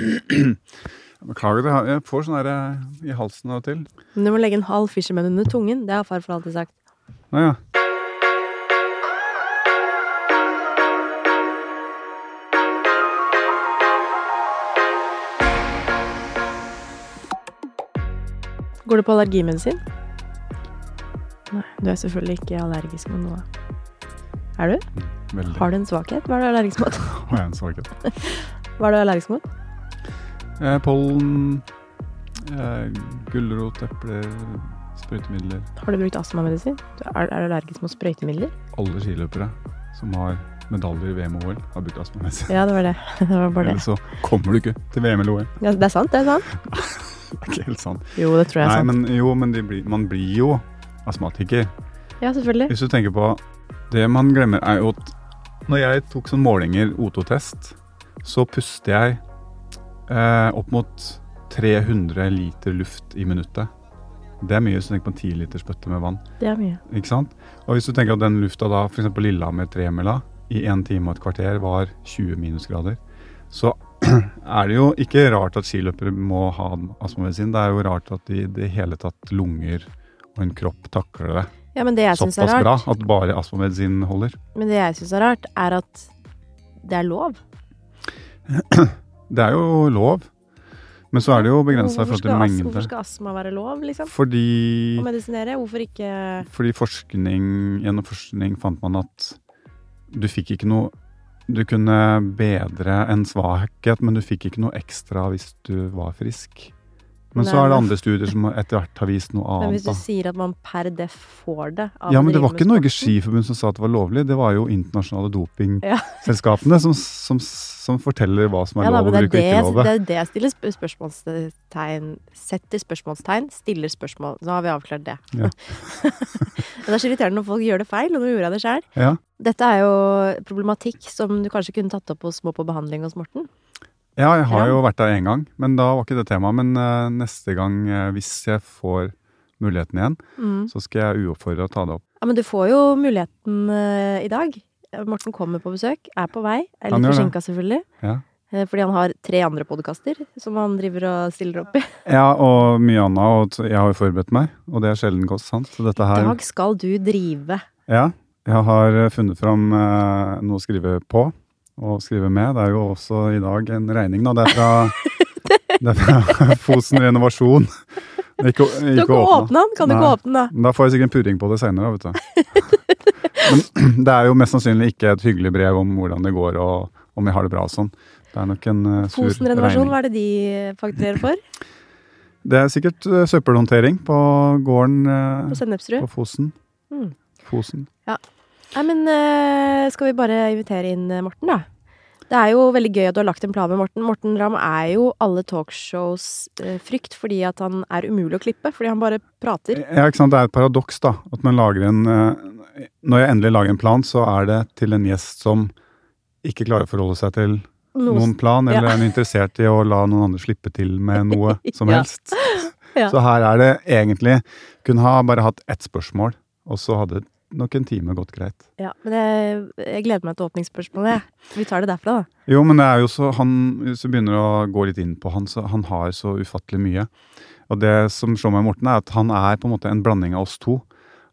Beklager, det jeg får sånn her eh, i halsen av og til. Men du må legge en halv fisherman under tungen. Det har farfar alltid sagt. Naja. Går du på allergimedisin? Nei, du er selvfølgelig ikke allergisk mot noe. Er du? Veldig. Har du en svakhet? Hva er du allergisk mot? Har jeg en svakhet? Hva er du allergisk mot? Eh, pollen, eh, gulrot, epler, sprøytemidler. Har du brukt astmamedisin? Du Er, er du allergisk mot sprøytemidler? Alle skiløpere som har medaljer i VM og OL, har brukt astmamedisin. Ja, det var det. Det var bare det. Ellers så kommer du ikke til VM eller OL. Ja, det er sant, det er sant. Det er ikke helt sant. Jo, det tror jeg er Nei, sant. men jo, men blir, man blir jo astmatiker. Ja, selvfølgelig. Hvis du tenker på Det man glemmer, er jo at når jeg tok sånn målinger, O2-test, så puster jeg eh, opp mot 300 liter luft i minuttet. Det er mye hvis du tenker på en 10 liters bøtte med vann. Det er mye. ikke sant? Og hvis du tenker at den lufta da, f.eks. Lillehammer-tremila, i en time og et kvarter var 20 minusgrader, så er det jo ikke rart at skiløpere må ha astmamedisin. Det er jo rart at de i det hele tatt lunger og en kropp takler det Ja, men det jeg synes er rart, bra at bare astmamedisin holder. men det jeg synes er rart, er at det er lov. Det er jo lov, men så er det jo begrensa i forhold til mengde. hvorfor skal astma være lov, liksom? Fordi, Å medisinere? Hvorfor ikke fordi forskning, gjennom forskning fant man at du fikk ikke noe Du kunne bedre en svakhet, men du fikk ikke noe ekstra hvis du var frisk. Men så er det andre studier som etter hvert har vist noe annet. Men hvis du Da. sier at man per def får det Ja, men det var ikke Norges Skiforbund som sa at det var lovlig, det var jo internasjonale Ja. dopingselskapene som, som, som forteller hva som er Ja, lov å bruke og det ikke det, lov. det er det jeg stiller spørsmålstegn Setter spørsmålstegn, stiller spørsmål. Nå har vi avklart det. Ja. Det er så irriterende når folk gjør det feil, og nå gjorde jeg det sjøl. Ja. Dette er jo problematikk som du kanskje kunne tatt opp hos Små på behandling hos Morten. Ja, jeg har jo vært der én gang, men da var ikke det temaet. Men uh, neste gang, uh, hvis jeg får muligheten igjen, Mm. så skal jeg uoppfordra ta det opp. Ja, men du får jo muligheten uh, i dag. Morten kommer på besøk, er på vei. Er litt forsinka, selvfølgelig. Ja. Fordi han har tre andre podkaster som han driver og stiller opp i. Ja, og mye annet. Og jeg har jo forberedt meg, og det er sjelden godt sant. Så dette I dag skal du drive. Ja, jeg har funnet fram noe å skrive på og skrive med. Det er jo også i dag en regning, da. Det er fra, det er fra Fosen Renovasjon. Ikke, Du har ikke åpna den! Kan du ikke åpne den, da? Da får jeg sikkert en purring på det seinere, vet du. Men det er jo mest sannsynlig ikke et hyggelig brev om hvordan det går og om jeg har det bra og sånn. Det er nok en uh, sur Fosen renovasjon, regning. hva er det de fakturerer for? Det er sikkert uh, søppelhåndtering på gården uh, På på Fosen. Mm. Fosen. Nei, men uh, skal vi bare invitere inn eh, Morten, da? Det er jo veldig gøy at du har lagt en plan med Morten. Morten Ramm er jo alle talkshows uh, frykt fordi at han er umulig å klippe. Fordi han bare prater. Ja, ikke sant? Det er et paradoks, da. At man lager en uh, Når jeg endelig lager en plan, så er det til en gjest som ikke klarer å forholde seg til Noe- noen plan, eller ja. er interessert i å la noen andre slippe til med noe som helst. Ja. Så her er det egentlig Kunne ha bare hatt ett spørsmål, og så hadde nok en time gått greit. Ja, men jeg, jeg gleder meg til åpningsspørsmålet. Vi tar det derfra, da. Jo, men det er jo så han, Hvis du begynner å gå litt inn på han, så han har så ufattelig mye. Og det som slår meg Morten, er at han er på en måte en blanding av oss to.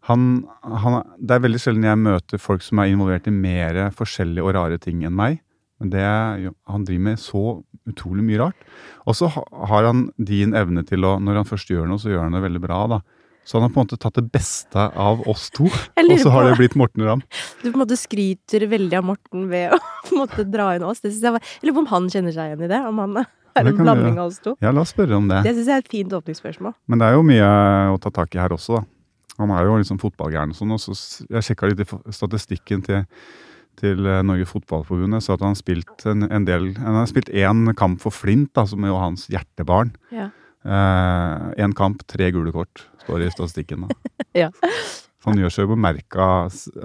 Han, han, det er veldig sjelden jeg møter folk som er involvert i mer forskjellige og rare ting enn meg. Men det, er han driver med så utrolig mye rart. Og så har han din evne til å Når han først gjør noe, så gjør han det veldig bra. da. Så han har på en måte tatt det beste av oss to, og så har det blitt Morten Ramm. Du på en måte skryter veldig av Morten ved å på en måte dra inn oss. Det synes jeg var, jeg lurer på om han kjenner seg igjen i det? Om han er en blanding av oss to? Ja, la oss spørre om det. Det syns jeg er et fint åpningsspørsmål. Men det er jo mye å ta tak i her også, da. Han er jo liksom fotballgæren og sånn. Og så jeg sjekka litt i statistikken til, til Norge Norges Fotballforbund. Jeg så at han har spilt en, en del Han har spilt én kamp for Flint, da, som er jo hans hjertebarn. Ja. Én kamp, tre gule kort, står det i statistikken. da. Ja. Så han gjør seg bemerka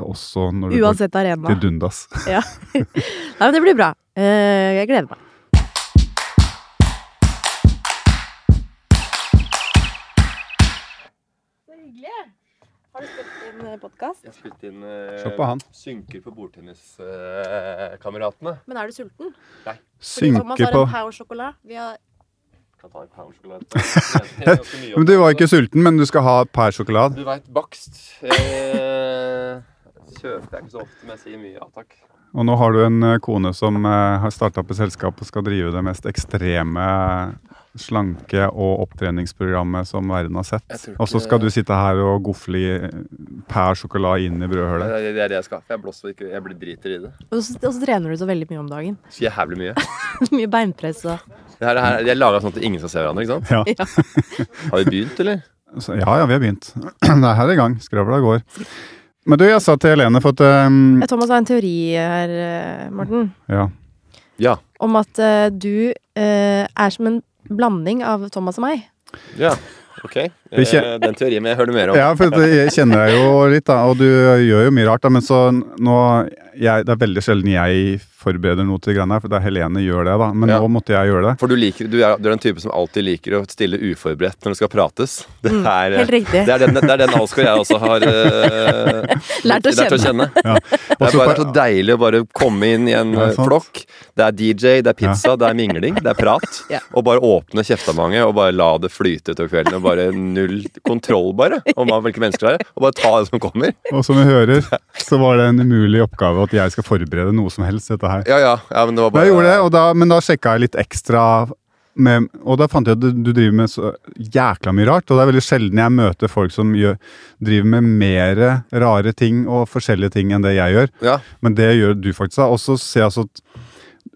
også når du Uansett går arena. til dundas. Ja. Nei, men det blir bra. Eh, jeg gleder meg. Så hyggelig. Har du spilt inn podkast? Jeg spilte inn uh, på han. synker på bordtenniskameratene. Men er du sulten? Fordi Thomas har på en power sjokolade. Vi har kan ta en Men du var ikke sulten, men du skal ha per sjokolade. Du veit bakst. Eh, kjøper jeg ikke så ofte, men jeg sier mye ja takk. Og nå har du en eh, kone som eh, har starta opp et selskap og skal drive det mest ekstreme slanke- og opptreningsprogrammet som verden har sett. Og så skal du sitte her og gofle i per sjokolade inn i Det brødhølet. er det er det jeg skal. For jeg blåser ikke Jeg blir driter i det. Og så, og så trener du så veldig mye om dagen. Så jævlig mye. mye beinpress og Det her, det her, jeg laga sånn at ingen skal se hverandre, ikke sant? Ja. Ja. Har vi begynt, eller? Så, ja, ja, vi har begynt. Det er her i gang. Skravla går. Men du, jeg sa til Helene for at um, Thomas har en teori her, eh, Morten, Ja. Ja. om at uh, du uh, er som en blanding av Thomas og meg. Ja. Ok. Eh, Den teorien jeg høre mer om. Ja, for det jeg kjenner deg jo litt, da, og du gjør jo mye rart. da, Men så nå jeg, Det er veldig sjelden jeg forbereder noe til greiene her, for det er Helene gjør det, da. Men Ja. nå måtte jeg gjøre det. For du, liker, du, er, du er den type som alltid liker å stille uforberedt når det skal prates. Det Mm, er, helt riktig. det er den, det er den Alsgaard jeg også har uh, Lært å kjenne. Ja. Det er bare så deilig å bare komme inn i en Ja, eh, flokk. Det er DJ, det er pizza, det er mingling, det er prat. Ja. Og bare åpne kjeftamanget og bare la det flyte utover kvelden. Og bare null kontroll, bare, om hvilke mennesker det er. Og bare ta det som kommer. Og som vi hører, så var det en umulig oppgave at jeg skal forberede noe som helst. dette her. Ja, ja, ja men det var bare jeg gjorde det, da, men da sjekka jeg litt ekstra med, og da fant jeg at du, driver med så jækla mye rart. Og det er veldig sjelden jeg møter folk som gjør, driver med mer rare ting og forskjellige ting enn det jeg gjør. Ja. Men det gjør du faktisk. altså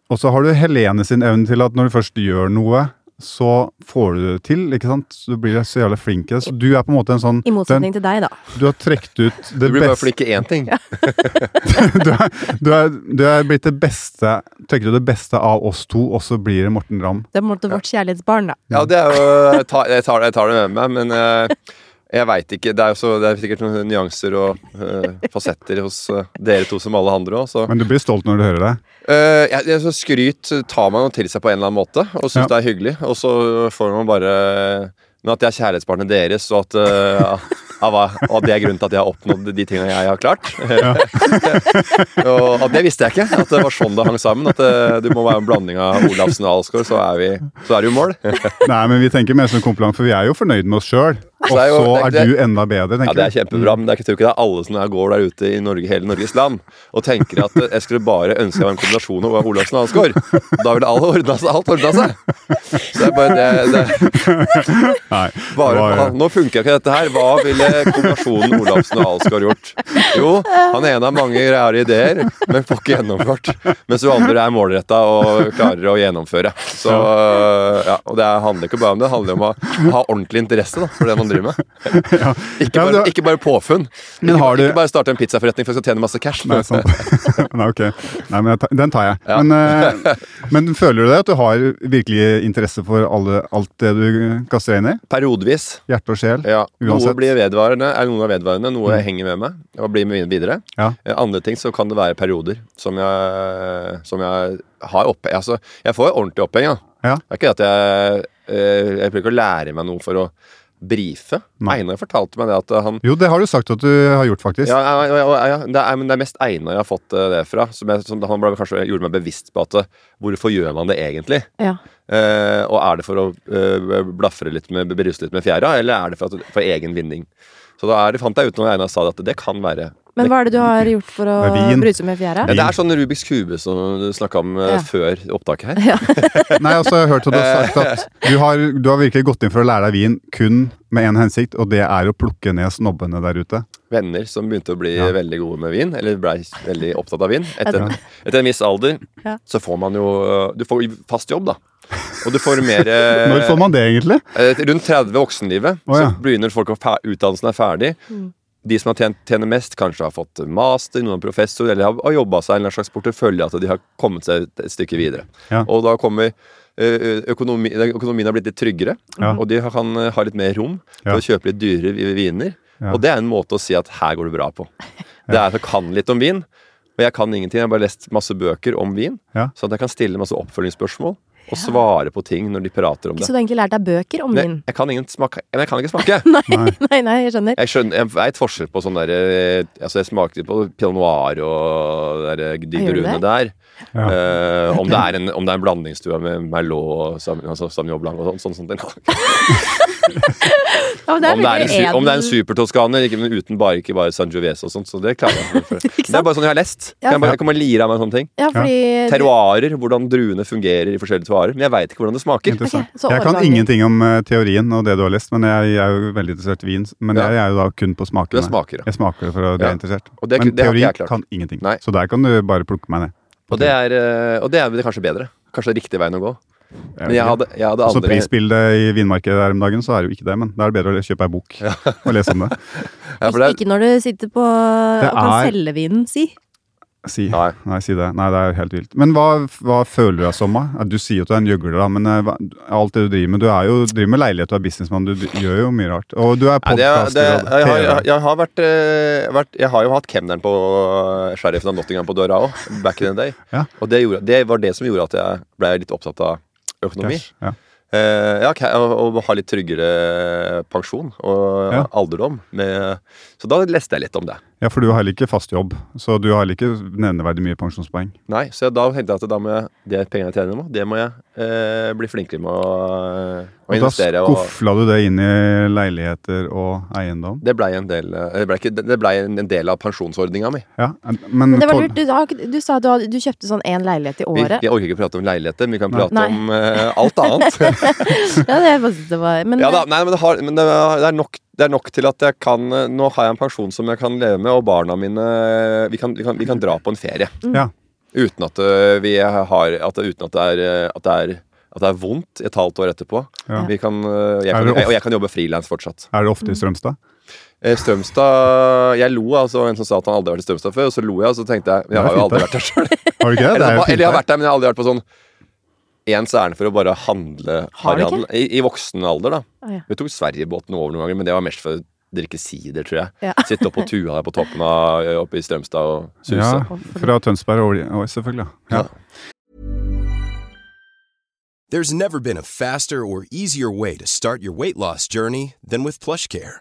Og så har du Helene sin evne til at når du først gjør noe, så får du det til. ikke sant? Du blir så jævlig flink i det. Så du er på en måte en sånn I motsetning til deg, da. Du har trukket ut det beste Du blir bare flink i én ting. du, er, du, er, du er blitt det beste Trekker du det beste av oss to, og så blir det Morten Ramm. Det er på en måte vårt kjærlighetsbarn, da. Ja, det er jo Jeg tar, jeg tar, jeg tar det med meg, men eh, jeg veit ikke. Det er så, det er sikkert noen nyanser og uh, fasetter hos uh, dere to som alle andre òg, Men du blir stolt når du hører det. Uh, jeg, jeg, så Skryt tar man jo til seg på en eller annen måte, og syns Ja. det er hyggelig. Og så får man bare Men at jeg er kjærlighetsbarnet deres, og at, av og at det er grunnen til at jeg har oppnådd de tingene jeg har klart. og at Det visste jeg ikke. At det var sånn det hang sammen. At det, du må være en blanding av Olafsen og Alsgaard, så er vi Så er det jo mål. Nei, men vi tenker mer som en kompliment, for vi er jo fornøyd med oss sjøl. Og så er du enda bedre, tenker du. Ja, Det er kjempebra, men det er ikke, jeg tror ikke det er alle som går der ute i Norge, hele Norges land og tenker at jeg skulle bare ønske jeg var en kombinasjon av Olafsen og Alsgaard. Da ville alt ordna seg. Alt ordna seg. Så det er bare det, det Bare, nå funker ikke dette her. Hva ville kombinasjonen Olafsen og Alsgaard gjort? Jo, han ene har mange rare ideer, men får ikke gjennomført. Mens du andre er målretta og klarer å gjennomføre. Så, ja, og det handler ikke bare om det, det handler om å ha ordentlig interesse da, for det man driver med. Ikke Ja, ikke, bare, ikke bare påfunn. Men Ikke, har du- ikke bare starte en pizzaforretning for å tjene masse cash. Nei, sant. Nei, ok. Nei, men jeg tar, den tar jeg. Ja. Men, uh, men føler du det at du har virkelig interesse for alle, alt det du kaster deg inn i? Periodevis. Hjerte og sjel? Ja, Noe blir vedvarende, er noe vedvarende, noe Mm. henger med meg og blir med videre. Ja. Eh, Andre ting så kan det være perioder som jeg, som jeg har oppe Altså, jeg får ordentlig oppheng, ja. Ja. Det er ikke at jeg eh, Jeg prøver ikke å lære meg noe for å brife. Nei. Einar fortalte meg det at han Jo, det har du sagt at du har gjort, faktisk. ja, ja, ja, ja, det, er, men det er mest Einar jeg har fått eh, det fra. Som, jeg, som han ble, kanskje gjorde meg bevisst på at eh, hvorfor gjør man det egentlig? Ja. Eh, og er det for å eh, blafre litt med, beruse litt med fjæra, eller er det for, at, for egen vinning? Så da er det, fant jeg ut når Einar sa det, at det kan være Men hva er det du har gjort for å bryte med fjæra? ja, Det er sånn Rubiks kube som du snakka om eh, Ja. før opptaket her. Nei, altså, jeg har hørt at du har sagt at du har, du har virkelig gått inn for å lære deg vin kun med én hensikt, og det er å plukke ned snobbene der ute. Venner som begynte å bli Ja. veldig gode med vin, eller blei veldig opptatt av vin. Etter, etter en viss alder Ja. så får man jo Du får fast jobb, da. Og du får mer eh, Når får man det, egentlig? Eh, Rundt 30 voksenlivet Oh, ja. så begynner folk å utdannelsen er ferdig. Mm. De som har tjent, tjener mest, kanskje har fått master, noen professor, eller har, har jobba seg en slags portefølje, at de har kommet seg et, stykke videre. Ja. Og da kommer eh, økonomi, økonomien har blitt litt tryggere, Ja. og de kan ha litt mer rom til Ja. å kjøpe litt dyrere viner. Og det er en måte å si at her går det bra på. Det er at jeg kan litt om vin, og jeg kan ingenting. Jeg har bare lest masse bøker om vin, Ja. så at jeg kan stille masse oppfølgingsspørsmål. Og svare på ting når de prater om det. Så du har egentlig lært deg bøker om din? jeg kan ingen smake Men jeg kan ikke smake. Nei, nei, nei, jeg skjønner. Jeg skjønner, jeg veit forskjell på sånn derre Altså, jeg smakte på pinot noir og der, de du brune det? der. Ja. Uh, om, det er en, om det er en blandingsstue med Merlot og altså Sauvignon Blanc og sånn. sånn, sånn. Ja, det om, det en, om det er en supertoskaner, ikke, men uten bare, ikke bare Sangiovese og sånt. Så det klarer jeg. Ikke Det er bare sånn jeg har lest. Ja. Jeg, bare, jeg kan og lire av meg sånne ting. Ja, fordi Terroirer, hvordan druene fungerer i forskjellige terroirer. Men jeg veit ikke hvordan det smaker. Okay, så jeg kan ingenting om eh, teorien og det du har lest, men jeg, jeg er jo veldig interessert i vin. Men Ja. jeg er jo da kun på smakene. er smakene. Jeg smaker det for å bli Ja. interessert. Og det- men det teori jeg kan ingenting. Nei. Så der kan du bare plukke meg ned. Og det er, eh, og det er kanskje bedre. Kanskje riktig veien å gå. Men jeg hadde, jeg hadde Så prisbildet i vinmarkedet her om dagen, så er det jo ikke det, men da er det bedre å kjøpe ei bok og lese om det. ja, for det er, Ikke når du sitter på og kan er- selge vinen, si. Si. Nei. Nei, si det. Nei, det er helt vilt. Men hva, hva føler du deg som, da? Du sier at du er en gjøgler, da, men eh, hva, alt det du driver med Du er jo, driver med leilighet, du er businessmann, du gjør jo mye rart. Og du er er- podkaster det, og jeg, har, jeg, jeg, har vært, eh, vært Jeg har jo hatt kemneren på eh, sheriffen av Nottingham på døra òg, back in the day. Ja. Og det, gjorde, det var det som gjorde at jeg ble litt opptatt av økonomi. Cash, Ja. Uh, ja, og, ha litt tryggere pensjon og Ja. alderdom. Med, så da leste jeg litt om det. Ja, for du har heller ikke fast jobb, så du har heller ikke nevneverdig mye pensjonspoeng. Nei, Så da tenkte jeg at da må jeg, det pengene jeg tjener nå, det må jeg eh, bli flinkere med å, å Og da investere. Og, skufla du det inn i leiligheter og eiendom. det blei en del eh, Det ble, ikke, det ble en, del av pensjonsordninga mi. Ja, men, Men det var lurt. Du, du sa du, du kjøpte sånn én leilighet i Vi, året. jeg orker ikke prate om leiligheter, men vi kan prate Nei. om eh, alt annet. Ja, det, faktisk- det var, men ja da, nei, men, det, har, men det, det, er nok, det er nok til at jeg kan eh, Nå har jeg en pensjon som jeg kan leve med, og barna mine eh, Vi kan, vi kan, vi kan dra på en ferie. Ja. Uten at eh, vi har at, det- Uten at det er, at det er at det er vondt et halvt år etterpå. Ja. Vi kan, jeg kan, ofte- og jeg kan jobbe frilans fortsatt. Er det ofte i Strømstad? Eh, Strømstad Jeg lo altså en som sa at han aldri har vært i Strømstad før, og så lo jeg, og så tenkte jeg Men jeg har jo aldri vært der sjøl. Har du ikke? Eller, er eller jeg har vært der, men jeg har aldri vært på sånn ens ærend for å bare handle harryhandel. I, I voksen alder, da. Å, ja. Vi tok Sverigebåten over noen ganger, men det var mest for å drikke sider, tror jeg. Ja. Sitte oppe på tua der på toppen av oppe i Strømstad og suse. Ja, fra Tønsberg over Olje, selvfølgelig. Ja. Ja. There's never been a faster or easier way to start your weight loss journey than with PlushCare.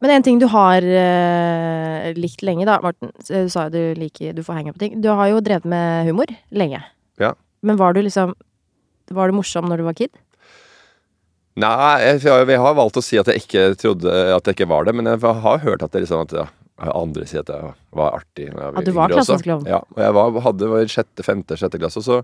Men en ting du har uh, likt lenge, da, Morten. Du sa jo du liker Du får henge på ting. Du har jo drevet med humor lenge. Ja. Men var du liksom Var du morsom når du var kid? Nei, jeg, jeg har valgt å si at jeg ikke trodde at jeg ikke var det, men jeg har hørt at det liksom at ja, andre sier at jeg var artig. når jeg At du var klassens klovn? Ja, og jeg var, hadde var i sjette, femte, sjette klasse, og så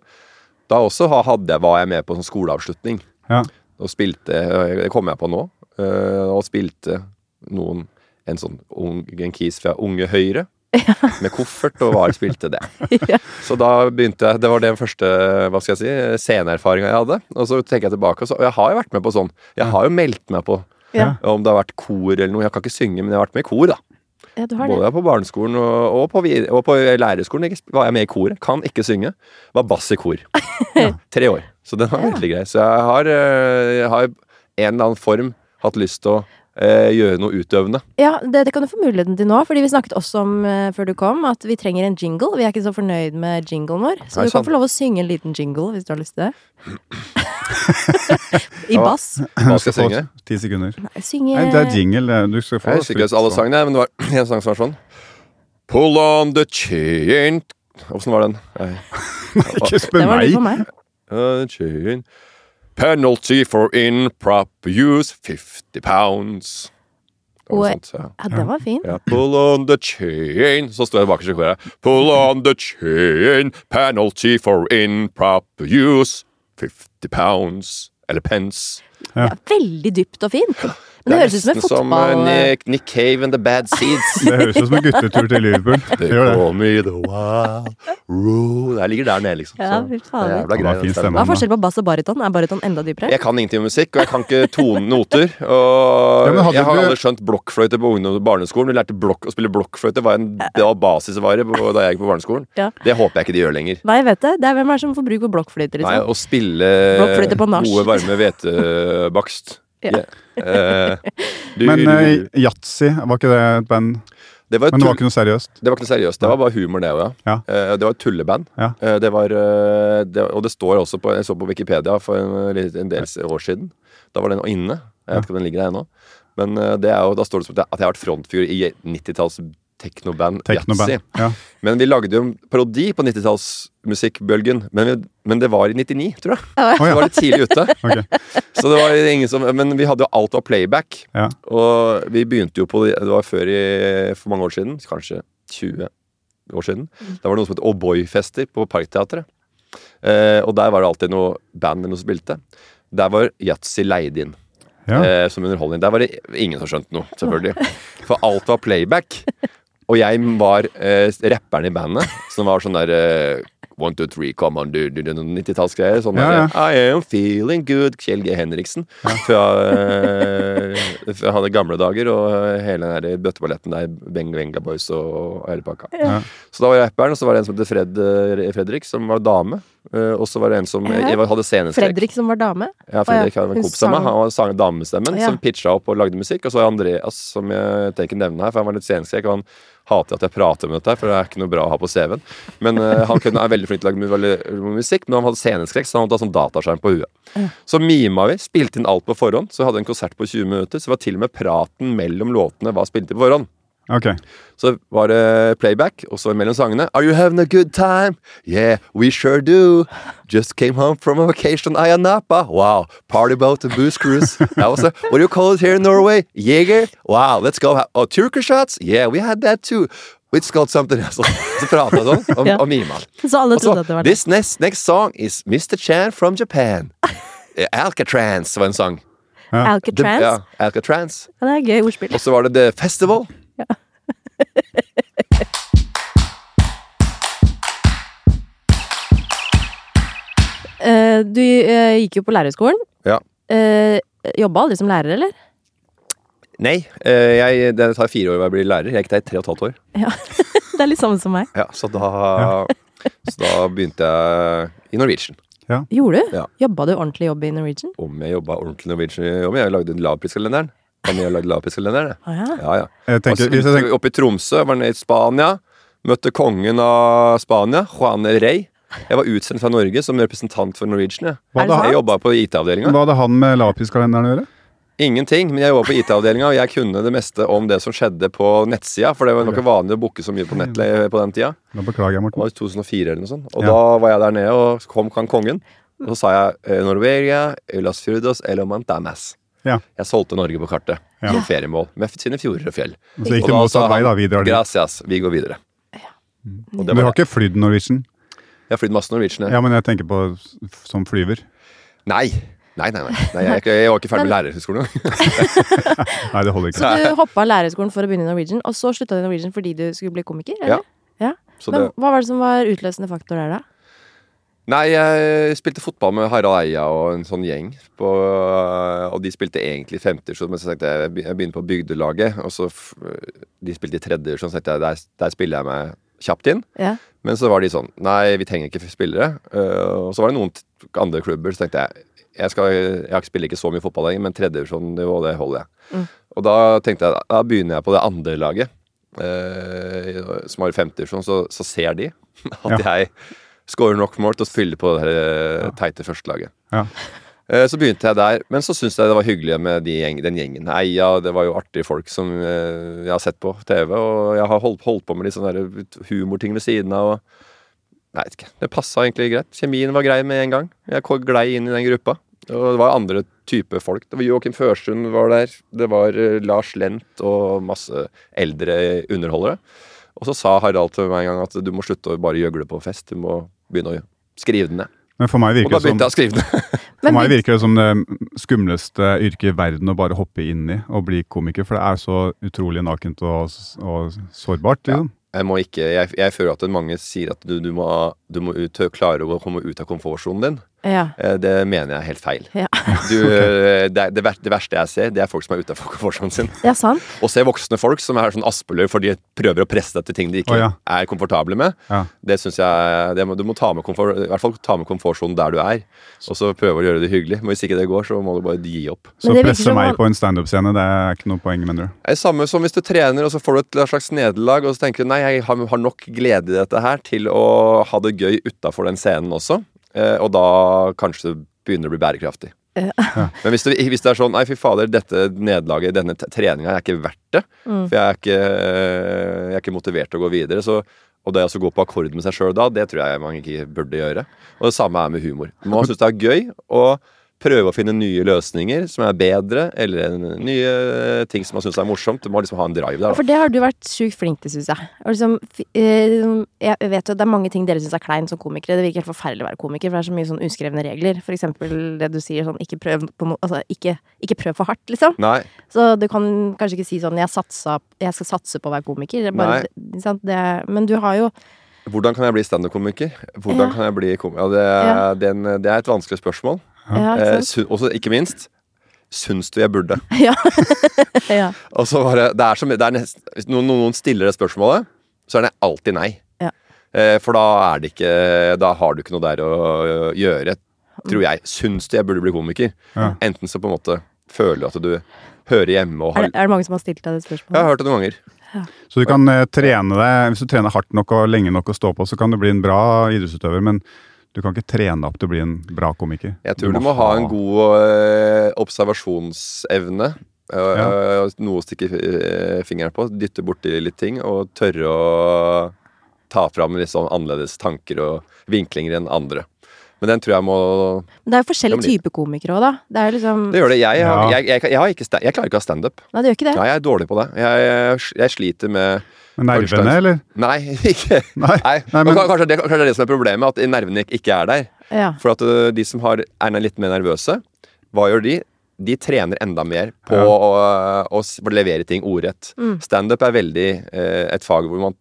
da også hadde jeg, var jeg med på sånn skoleavslutning. Ja. Og spilte, det kommer jeg på nå, og spilte noen, en sånn ung, en kis fra Unge Høyre, med koffert, og var spilte det. Ja. Så da begynte jeg, det var den første, hva skal jeg si, sceneerfaringa jeg hadde. Og så tenker jeg tilbake, og så, og jeg har jo vært med på sånn, jeg har jo meldt meg på, Ja. om det har vært kor eller noe, jeg kan ikke synge, men jeg har vært med i kor da. Ja. Både på barneskolen og, og, på, og på lærerskolen ikke, var jeg med i koret. Kan ikke synge. Var bass i kor. Tre år. Så den var veldig grei. Så jeg har, øh, jeg har en eller annen form hatt lyst til å øh, gjøre noe utøvende. Ja, det, det kan du få muligheten til nå, fordi vi snakket også om eh, før du kom, at vi trenger en jingle. Vi er ikke så fornøyd med jinglen vår, så Nei, du kan sant. få lov å synge en liten jingle hvis du har lyst til det. I bass. Hva skal jeg synge? Ti sekunder. Nei, Synge Nei, det er jingle. Du skal få Jeg husker ikke alle sangene, men det var en sang som var sånn. Pull on the chain Åssen var den? Nei. Ikke spør Det var det meg! for meg. Uh, chain. Penalty for improper use 50 pounds. Og- sånt, ja. Ja, den var fin. Ja, pull on the chain Så står jeg bakerst i koret. Pull on the chain, penalty for improper use. 50 pounds. Eller pence. Ja, veldig dypt og fint. Men det høres ut som en nesten som eh, Nick, Nick Cave and The Bad Seeds. Det høres ut som en guttetur til Liverpool. Det gjør det. Call me the wild roo. Det ligger der nede, liksom. Ja, fy det er jævla. Hva er forskjellen på bass og baryton? Er baryton enda dypere? Jeg kan ingenting om musikk, og jeg kan ikke tone noter. Og Ja, jeg har du- aldri skjønt blokkfløyte på barneskolen. Vi lærte blokk, å spille blokkfløyte var en, det var basisvare da jeg gikk på barneskolen. Ja. Det håper jeg ikke de gjør lenger. Nei, vet det. Det er Hvem er det som får bruk for blokkfløyter? Nei, Liksom? å spille Blokkfløyte gode, varme hvetebakst. Ja. Uh, du- Men eh, Yatzy, var ikke det et band? det var et Men det var ikke noe seriøst? Det var ikke noe seriøst. Det var bare humor, det òg, ja. Ja. Eh, Det var et tulleband. Ja. Eh, Det var, det, og det står også på Jeg så på Wikipedia for en, en del år siden. Da var den inne. Jeg vet ikke om den ligger der ennå. Men det er jo, da står det som at jeg har vært frontfigur i 90-talls teknoband. Yatzy. Ja. Men vi lagde jo en parodi på 90-tallsmusikkbølgen. Men, vi- men det var i 99, tror jeg. Oh, ja. ja. var litt tidlig ute. okay. Så det var ingen som Men vi hadde jo alt av playback. Ja. Og vi begynte jo på det Det var før i For mange år siden. Kanskje 20 år siden. Da var det noe som het O'boy-fester på Parkteatret. Eh, og der var det alltid noe band eller noe som spilte. Der var Yatzy leid inn Ja. eh, som underholdning. Der var det ingen som skjønte noe, selvfølgelig. For alt var playback. Og jeg var eh, rapperen i bandet, som var sånn der eh, One, two, three, come on, dude. dude, 90-tallsgreier. Sånn Ja, der I am feeling good. Kjell G. Henriksen. Fra, eh, fra han gamle dager og hele den der bøtteballetten der. Beng Venga Boys og hele pakka. Ja. Så da var jeg rapperen, og så var det en som het Fred, eh, Fredrik, som var dame. Uh, og så var det en som Ja. jeg hadde scenestrekk. Fredrik som var dame? Ja, Fredrik ja, var en hun kompis av meg. Han sang damestemmen Ja. som pitcha opp og lagde musikk. Og så var Andreas, som jeg tenker nevne her, for han var litt sceneskrekk. Hater at jeg prater om dette, for det er ikke noe bra å ha på CV-en. Men uh, han kunne, er veldig flink til å lage musikk, men han hadde sceneskrekk, så han måtte ha sånn dataskjerm på huet. Så mima vi, spilte inn alt på forhånd. Så vi hadde en konsert på 20 minutter. Så var til og med praten mellom låtene var spilt inn på forhånd. Ok. Så var det playback, og så mellom sangene Are you having a good time? Yeah, we sure do. Just came home from a vacation in Napa. Wow, party boat and booze cruise. That was a, what do you call it here in Norway? Jeger? Wow, let's go. Oh, Turker shots? Yeah, we had that too. It's called something else. Så prata sånn, Ja. og mima. Så alle trodde at det var det. this next, next song is Mr. Chan from Japan. Eh, Alcatrans var en sang. Alcatrans? Alcatraz? Ja, Alcatrans. Ja, det er gøy ordspill. Og så var det The Festival. Eh, du eh, gikk jo på lærerskolen. Ja. Uh, jobba aldri som lærer, eller? Nei, eh, jeg, det tar fire år å bli lærer. Jeg gikk der i tre og et halvt år. Ja. det er litt samme som meg. Ja, så da, så da begynte jeg i Norwegian. Gjorde du? Ja. Jobba du ordentlig jobb i Norwegian? Om jeg jobba ordentlig i Norwegian, jobb, jeg lagde lavpriskalenderen. Kan har lagd lapiskalender, det. Ah, ja. Ja, ja. Jeg tenker, altså, jeg tenker Oppe i Tromsø, var nede i Spania. Møtte kongen av Spania, Juan Rey. Jeg var utsendt fra Norge som representant for Norwegian. Jeg, det jeg jobba på IT-avdelinga. Hva hadde han med lapiskalenderen å gjøre? Ingenting, men jeg jobba på IT-avdelinga, og jeg kunne det meste om det som skjedde på nettsida. For det var nok vanlig å booke så mye på nett på den tida. Da beklager jeg, Det Morten. var 2004 eller noe sånt. Og Ja. da var jeg der nede, og kom kan kongen. Og så sa jeg eh, Norvegia, Las Furdos, Elomantamas. Ja. Jeg solgte Norge på kartet Ja. som feriemål, med sine fjorder og fjell. Så gikk Og det motsatt vei, da. Vi drar dit. Gracias, vi går videre. Og det Du har ikke flydd Norwegian? Jeg har flydd masse Norwegian. ja. Ja, men jeg tenker på som flyver. Nei. Nei, nei, nei. nei jeg, jeg var ikke ferdig med lærerhøgskolen engang. Nei, det holder ikke. Så du hoppa av lærerskolen for å begynne i Norwegian, og så slutta du i Norwegian fordi du skulle bli komiker? Ja. Eller? Ja. Så Men det, hva var det som var utløsende faktor der, da? Nei, jeg spilte fotball med Harald Eia og en sånn gjeng. På, og de spilte egentlig femtedivisjon, men så tenkte jeg jeg begynner på bygdelaget. Og så De spilte i tredje, så tenkte jeg der, der spiller jeg meg kjapt inn. Ja. Men så var de sånn Nei, vi trenger ikke spillere. Uh, og så var det noen andre klubber, så tenkte jeg jeg, skal, jeg spiller ikke så mye fotball lenger, men tredjedivisjonnivå, det holder jeg. Mm. Og da tenkte jeg da begynner jeg på det andre laget, eh, som har femtedivisjon, så, så ser de at jeg skårer nok mål til å spille på det her, eh, teite førstelaget. Ja. Eh, Så begynte jeg der, men så syntes jeg det var hyggelig med de gjeng, den gjengen. Nei, ja, det var jo artige folk som eh, jeg har sett på TV, og jeg har holdt, holdt på med litt sånne der humorting ved siden av. Og, nei, vet ikke, det passa egentlig greit. Kjemien var grei med en gang. Jeg glei inn i den gruppa. Og det var andre type folk. Det var Joakim Førsund var der. Det var Lars Lent og masse eldre underholdere. Og så sa Harald til meg en gang at du må slutte å bare gjøgle på fest. Du må begynne å skrive den ned. Men for meg Og virker da det som begynte jeg å skrive det. For meg virker det som det skumleste yrket i verden å bare hoppe inn i og bli komiker, for det er så utrolig nakent og, og sårbart, liksom. Jeg, må ikke, jeg, jeg føler at mange sier at du, du må, du må ut, klare å komme ut av komfortsonen din. Ja. Eh, Det mener jeg er helt feil. Ja. Du, eh, det, er- det, verste jeg ser, det er folk som er utenfor komfortsonen sin. ja, sant. Og se voksne folk som er sånn aspeløy for de prøver å presse deg til ting de ikke oh, ja. er komfortable med, Ja. det syns jeg det må, Du må ta med komfort, i hvert fall ta med komfortsonen der du er, og så prøve å gjøre det hyggelig. Men hvis ikke det går, så må du bare gi opp. Så presse meg på en standup-scene, det er ikke noe poeng, mener du? Det er samme som hvis du trener, og så får du et slags nederlag, og så tenker du nei, jeg har, har nok glede i dette her til å ha det gøy utafor den scenen også. Eh, og da kanskje det begynner å bli bærekraftig. Ja. Men hvis det, hvis det er sånn Nei, fy fader, dette nederlaget, denne treninga er ikke verdt det. Mm. For jeg er ikke, jeg er ikke motivert til å gå videre. Så, og det å gå på akkord med seg sjøl da, det tror jeg man ikke burde gjøre. Og det samme er med humor. Man synes det er gøy å prøve å finne nye løsninger som er bedre, eller nye ting som man syns er morsomt. Du må liksom ha en drive der. For det har du vært sjukt flink til, syns jeg. Liksom, eh, jeg vet jo at det er mange ting dere syns er kleint som komikere. Det virker helt forferdelig å være komiker, for det er så mye sånn uskrevne regler. For eksempel det du sier sånn ikke prøv på noe Altså ikke, ikke prøv for hardt, liksom. Nei. Så du kan kanskje ikke si sånn jeg, satsa, jeg skal satse på å være komiker. Er bare? Det, men du har jo Hvordan kan jeg bli standup-komiker? Hvordan Ja. kan jeg bli komiker? Ja, det, Ja. det, det er et vanskelig spørsmål. Ja, Eh, ikke sant? sy- også, ikke minst, syns du jeg burde? Ja. ja. Og så bare, det er så det er nest, Hvis noen, noen stiller det spørsmålet, så er det alltid nei. Ja. Eh, for da er det ikke Da har du ikke noe der å å gjøre, tror jeg. Syns du jeg burde bli komiker? Ja. Enten så på en måte føler du at du hører hjemme og Er, har det, er det mange som har stilt deg det spørsmålet? Jeg har hørt det noen ganger. Så du kan eh, trene deg, hvis du trener hardt nok og lenge nok å stå på, så kan du bli en bra idrettsutøver, men du kan ikke trene opp til å bli en bra komiker. Jeg tror du må ha en god øh, observasjonsevne. Øh, Ja. øh, Noe å stikke fingeren på. Dytte borti litt ting. Og tørre å ta fram litt sånn annerledes tanker og vinklinger enn andre. Men den tror jeg må Men det er jo forskjellige typer komikere òg, da. Det er liksom Det gjør det. Jeg, har, jeg, jeg, jeg, har ikke jeg klarer ikke å ha standup. Nei, det gjør ikke det. Nei, jeg er dårlig på det. Jeg, jeg, jeg sliter med nervene, eller? Nei, ikke Nei. Nei, Nei, men, kanskje, det, kanskje det er det som er problemet, at nervene ikke- er der. Ja. For at de som har, er litt mer nervøse, hva gjør de? De trener enda mer på Ja. å, å, å levere ting ordrett. Mm. Standup er veldig eh, et fag hvor man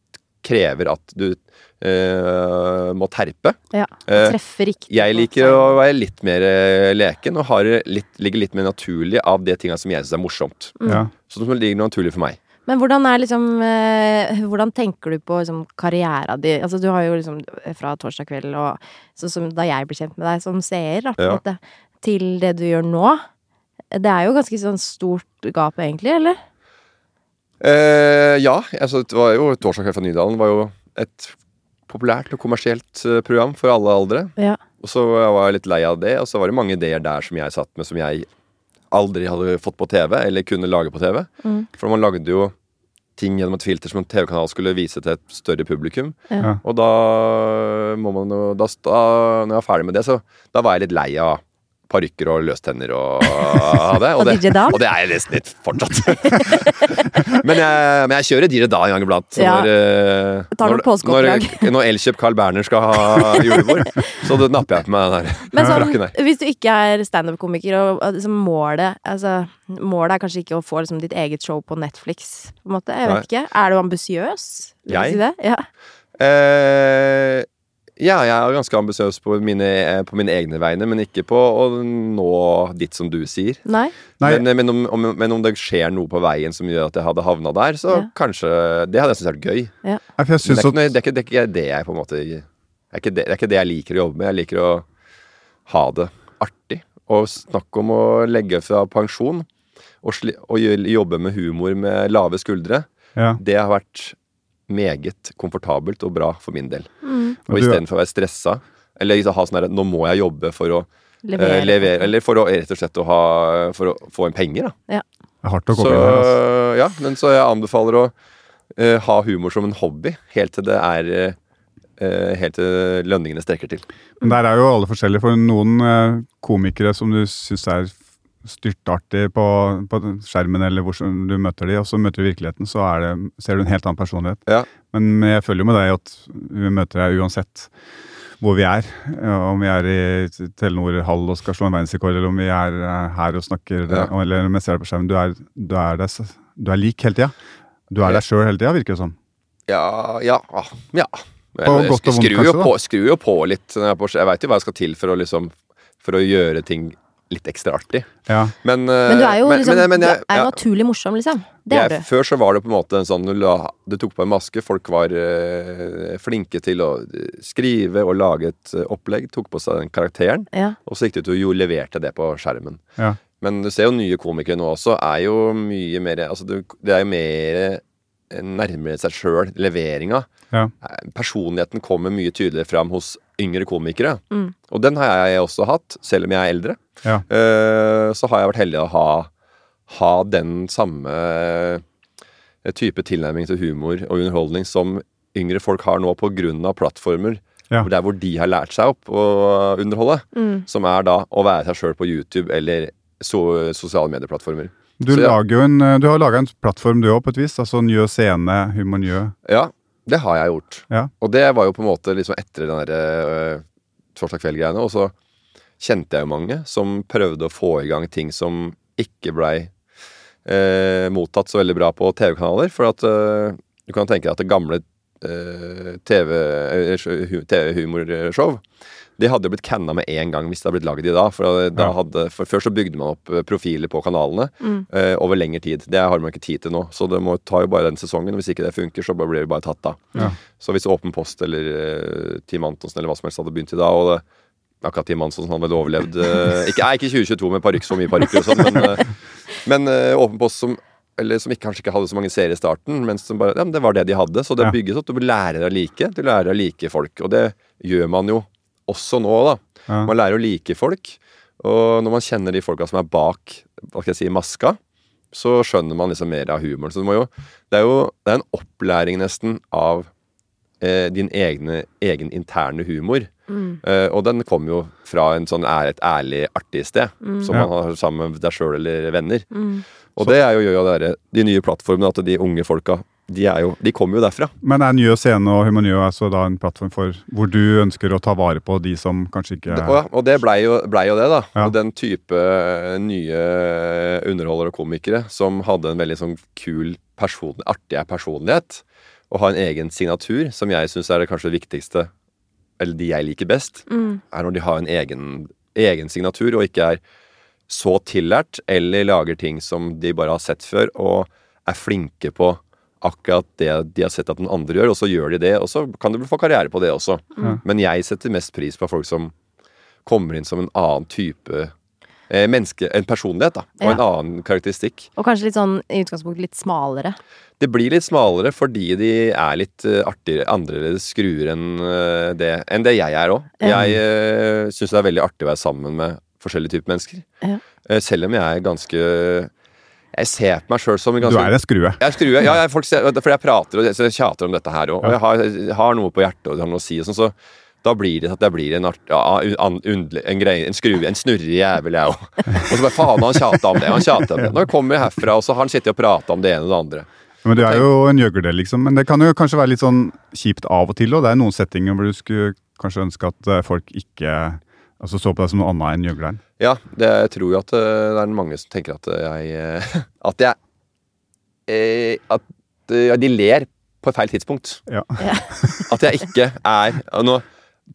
krever at du eh, må terpe. ja. Eh, Treffer riktig. Jeg liker å være litt mer eh, leken og har litt, ligger litt mer naturlig av de tinga som jeg syns er morsomt. Mm. Ja. Så det ligger noe naturlig for meg. Men hvordan er liksom eh, Hvordan tenker du på liksom, karriera di? Altså, du har jo liksom fra torsdag kveld og sånn som da jeg ble kjent med deg som seer, da, på en måte, til det du gjør nå. Det er jo ganske sånn stort gap, egentlig, eller? Eh, ja, altså, det var jo Torsdag kveld fra Nydalen var jo et populært og kommersielt eh, program for alle aldre. Ja. Og så var jeg litt lei av det, og så var det mange ideer der som jeg satt med som jeg aldri hadde fått på TV, eller kunne lage på TV. Mm. For man lagde jo ting gjennom et filter som en TV-kanal skulle vise til et større publikum. Ja. Og da må man jo da, da, Når jeg var ferdig med det, så da var jeg litt lei av parykker og løstenner og det. Og det, og det er jeg nesten litt fortsatt. men, jeg, men jeg kjører DJ-da en gang iblant. Ja. Når, eh, når, når, når Elkjøp Carl Berner skal ha julebord, så det napper jeg på meg den der Men sånn, hvis du ikke er standup-komiker, og liksom målet altså, Målet er kanskje ikke å få liksom, ditt eget show på Netflix, på en måte. Jeg vet Nei. ikke. Er du ambisiøs? Jeg? Si det? Ja. Eh, ja, jeg er ganske ambisiøs på, mine- på mine egne vegne, men ikke på å nå dit som du sier. Nei? Nei, Men, men, om, om, men om det skjer noe på veien som gjør at jeg hadde havna der, så Ja. kanskje Det hadde jeg syntes vært gøy. Nei, jeg Men det er, ikke, noe- det, er ikke, det er ikke det jeg på en måte det er, ikke det, det er ikke det jeg liker å jobbe med. Jeg liker å ha det artig. Og snakke om å legge fra pensjon og, sli, og jobbe med humor med lave skuldre. ja. Det har vært meget komfortabelt og bra for min del. Mm. Og istedenfor å være stressa, eller liksom ha sånn herre Nå må jeg jobbe for å Levere. Uh, levere, eller for å rett og slett å ha For å få en penger, da. Det er hardt å Så komme inn her, Altså. ja, men så jeg anbefaler å uh, ha humor som en hobby, helt til det er uh, Helt til lønningene strekker til. Men der er jo alle forskjellige. For noen eh, komikere som du syns er styrtartig på, på skjermen, eller hvor du møter de, og så møter du virkeligheten, så er det, ser du en helt annen personlighet. Ja. Men jeg følger jo med deg at vi møter deg uansett. hvor vi er. Om vi er i Telenor Hall og skal slå en verdensrekord, eller om vi er eh, her og snakker, Ja. eller om jeg ser deg på skjermen. Du er, du er, deg, du er lik hele tida. Du er deg sjøl hele tida, virker det som. Ja, ja, ja. På Jeg, skrur, jo på, skru jo på litt. Jeg, jeg veit jo hva jeg skal til for å liksom For å gjøre ting litt ekstra artig. Ja. Men, eh, Men du er jo men, liksom, men, men jeg, du er ja, naturlig morsom, liksom. Det er du. Før så var det på en måte en sånn du, la, du tok på en maske. Folk var eh, flinke til å eh, skrive og lage et eh, opplegg. Tok på seg den karakteren. Ja. Og så gikk det ut og jo leverte det på skjermen. Ja. Men du ser jo nye komikere nå også er jo mye mer Altså det, er jo mer eh, nærmere seg sjøl, leveringa. Ja. Eh, Personligheten kommer mye tydeligere fram hos yngre komikere. Mm. Og den har jeg også hatt, selv om jeg er eldre. Ja. Uh, så har jeg vært heldig å ha, ha den samme eh, type tilnærming til humor og underholdning som yngre folk har nå på grunn av plattformer. Ja. Der hvor de har lært seg opp å underholde. Mm. Som er da å være seg sjøl på YouTube eller so sosiale medieplattformer. Du, Så ja. lager jo en, eh, du har laga en plattform du òg, på et vis. Altså Njø scene, Humor Njø. Ja, det har jeg gjort. Ja. Og det var jo på en måte liksom etter den derre øh, torsdag kveld-greiene. Og så kjente jeg jo mange som prøvde å få i gang ting som ikke blei eh, mottatt så veldig bra på TV-kanaler. For at øh, du kan tenke deg at det gamle TV-humorshow Det hadde jo blitt canna med en gang hvis det hadde blitt lagd i dag. For, da hadde, for Før så bygde man opp øh, profiler på kanalene Mm. uh, over lengre tid. Det har man ikke tid til nå. Så det må ta jo bare den sesongen. Hvis ikke det funker, så blir det bare tatt av. Ja. Så hvis Åpen Post eller uh, Team Antonsen eller hva som helst hadde begynt i dag, og det, akkurat Team Antonsen hadde vel overlevd uh, ikke, nei, ikke 2022 med parykk, så mye parykker og sånn, men, eh, men eh, Åpen Post som eller som ikke, kanskje ikke hadde så mange seere i starten, men som bare, ja, men det var det de hadde. Så det Ja. bygges opp. Du lærer å like. Du lærer å like folk. Og det gjør man jo også nå, da. Ja. Man lærer å like folk. Og når man kjenner de folka som er bak hva skal jeg si, maska, så skjønner man liksom mer av humoren. Så jo, det er jo det er en opplæring nesten av eh, din egne, egen interne humor. Mm. Eh, og den kommer jo fra en sånn er et ærlig, artig sted, som Ja. man har sammen med deg sjøl eller venner. Mm. Og det er jo, gjør jo de nye plattformene, at de unge folka, de, er jo, de kommer jo derfra. Men er Njø scene og Humanio altså da en plattform for hvor du ønsker å ta vare på de som kanskje ikke Det, og, ja, og det blei jo, ble jo det, da. Ja. Og den type eh, nye underholdere og komikere som hadde en veldig sånn kul, person, artig personlighet, og har en egen signatur, som jeg syns er det kanskje det viktigste, eller de jeg liker best, Mm. er når de har en egen, egen signatur, og ikke er så tillært, eller lager ting som de bare har sett før, og er flinke på akkurat det de har sett at den andre gjør, og så gjør de det, og så kan du få karriere på det også. Mm. Men jeg setter mest pris på folk som kommer inn som en annen type eh, menneske, en personlighet, da, og Ja. en annen karakteristikk. Og kanskje litt sånn i utgangspunktet litt smalere. Det blir litt smalere fordi de er litt uh, artigere, annerledes skruer enn eh, det, enn det jeg er òg. Jeg uh, syns det er veldig artig å være sammen med forskjellige typer mennesker. Ja. Eh, selv om jeg er ganske Jeg ser på meg sjøl som Du er en skrue. jeg er skrue, ja, jeg, folk ser, for jeg prater og jeg tjater om dette her òg. Og jeg har, jeg har noe på hjertet og har noe å si. Og sånn, så da blir det at jeg blir en, art, ja, un, en, greie, en skrue, en snurrig jævel, jeg òg. Og så bare faen, han tjata om det, han tjata om det. Når jeg kommer herfra, og så har han sittet og prata om det ene og det andre. Men du er jo en gjøgler, liksom. Men det kan jo kanskje være litt sånn kjipt av og til òg. Det er noen settinger hvor du skulle kanskje ønske at eh, folk ikke altså så på deg som noe annet enn gjøgleren. Ja, det, jeg tror jo at eh, det er mange som tenker at jeg eh, At jeg eh, At eh, ja, de ler på feil tidspunkt. Ja. At jeg ikke er Nå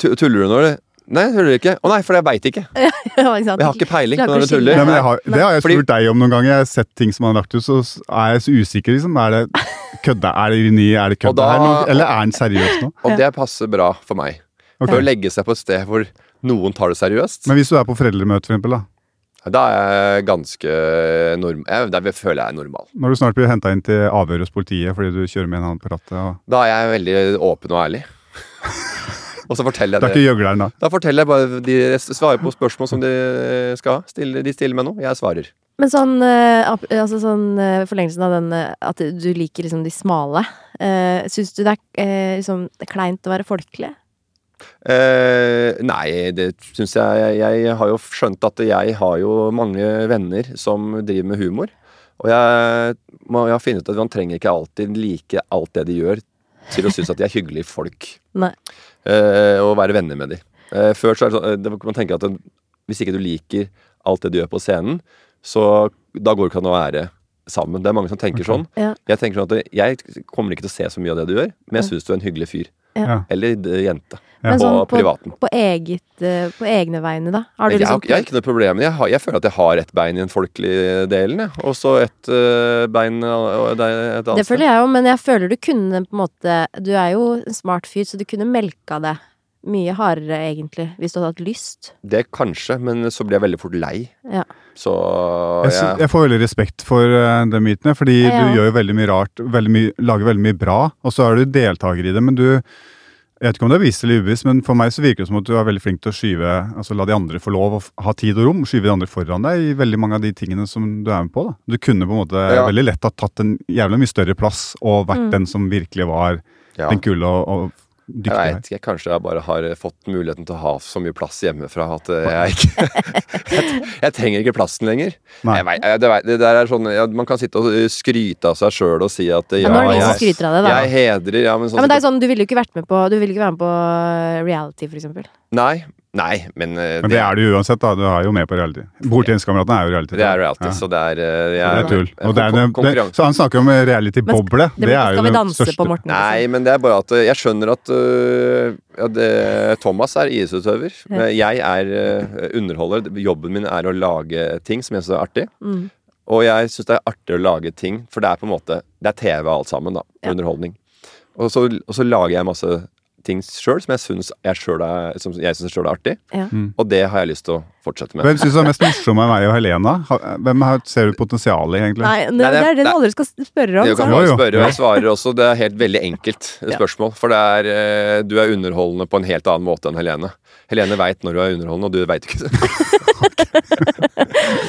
tuller du nå, eller? Nei, jeg tuller ikke. Å nei, for jeg veit ikke. Ja, ikke sant? Jeg har ikke peiling på når du tuller. Nei, men jeg har, det har jeg Fordi- spurt deg om noen ganger. Jeg har sett ting som han har lagt ut, så er jeg så usikker. liksom. Er det kødda? Er det ironi? Er det kødde kødda da- her? Eller er han seriøs nå? Og det passer bra for meg. Okay. For å legge seg på et sted hvor noen tar det seriøst, Men hvis du er på foreldremøte, for eksempel, da. da er jeg ganske norm... Jeg, der føler jeg er normal. Når du snart blir henta inn til avhør hos politiet fordi du kjører med en annen på rattet. Og... Da er jeg veldig åpen og ærlig. og så forteller jeg Det er ikke gjøgleren, da. Da forteller jeg bare De svarer på spørsmål som de skal ha. De stiller meg noe, jeg svarer. Men sånn, eh, altså sånn eh, forlengelsen av den eh, at du liker liksom de smale. Syns du det er eh, liksom kleint å være folkelig? Eh, nei, det syns jeg, jeg har jo skjønt at jeg har jo mange venner som driver med humor. Og jeg jeg har funnet ut at man trenger ikke alltid like alt det de gjør til å synes at de er hyggelige folk. Nei. eh, og være venner med dem. Eh, før så er det sånn, man tenker at hvis ikke du liker alt det du gjør på scenen, så da går det ikke an å være sammen. Det er mange som tenker sånn. Ja. Jeg tenker sånn at jeg kommer ikke til å se så mye av det du gjør, men jeg syns du er en hyggelig fyr. Ja. Eller eh, jente. Ja. På sånn på, privaten. på, eget, eh, på egne vegne, da? Har du Jeg, har, liksom jeg har ikke noe problem med det. Jeg, har, jeg føler at jeg har ett bein i den folkelige delen, jeg. og så et uh, bein og et et annet Det føler jeg jo, men jeg føler du kunne på en måte Du er jo en smart fyr, så du kunne melka det mye hardere, egentlig, hvis du hadde hatt lyst. Det kanskje, men så blir jeg veldig fort lei. Ja. Så Jeg, jeg, jeg får veldig respekt for uh, de mytene, fordi Ja, ja. du gjør jo veldig mye rart, veldig mye, lager veldig mye bra, og så er du deltaker i det, men du jeg vet ikke om det er bevisst eller ubevisst, men for meg så virker det som at du er veldig flink til å skyve altså La de andre få lov å ha tid og rom, skyve de andre foran deg i veldig mange av de tingene som du er med på. da. Du kunne på en måte Ja. veldig lett ha tatt en jævla mye større plass og vært Mm. den som virkelig var ja. den kule og, og Jeg vet veit ikke. Kanskje jeg bare har fått muligheten til å ha så mye plass hjemmefra at eh, jeg ikke jeg, jeg trenger ikke plassen lenger. Nei. Jeg vet, jeg, det, det der er sånn ja, Man kan sitte og skryte av seg sjøl og si at Ja, ja, jeg, av det, da. jeg hedrer ja, men, sånn Ja, men det er sånn, Du ville jo ikke vært med på Du ville ikke være med på eh, reality, for eksempel. Nei, nei, men, eh, Men det er du uansett, da. Du er jo med på reality. Bordtenniskameratene er jo reality. det er reality, Ja. så det er, eh, jeg, det er tull. Og det er, det, så han snakker om reality-boble. Det Det, er jo det danse største. på Morten? liksom? Nei, men det er bare at eh, jeg skjønner at uh, ja, det, Thomas er IS-utøver. Men jeg er uh, underholder. Jobben min er å lage ting som jeg syns er artig. Mm. Og jeg syns det er artig å lage ting, for det er på en måte Det er TV alt sammen, da. Ja. Underholdning. Og så, og så lager jeg masse ting sjøl som jeg syns jeg selv er, jeg synes er artig. Ja. Mm. Og det har jeg lyst til å fortsette med. Hvem syns du er mest morsom av meg og Helena? Hvem ser du potensial i, egentlig? Nei, det, Nei, det- det er det du aldri skal spørre om. Du kan jo. spørre, og jeg svarer også. Det er helt veldig enkelt spørsmål. For det er, eh, du er underholdende på en helt annen måte enn Helene. Helene veit når du er underholdende, og du veit ikke det.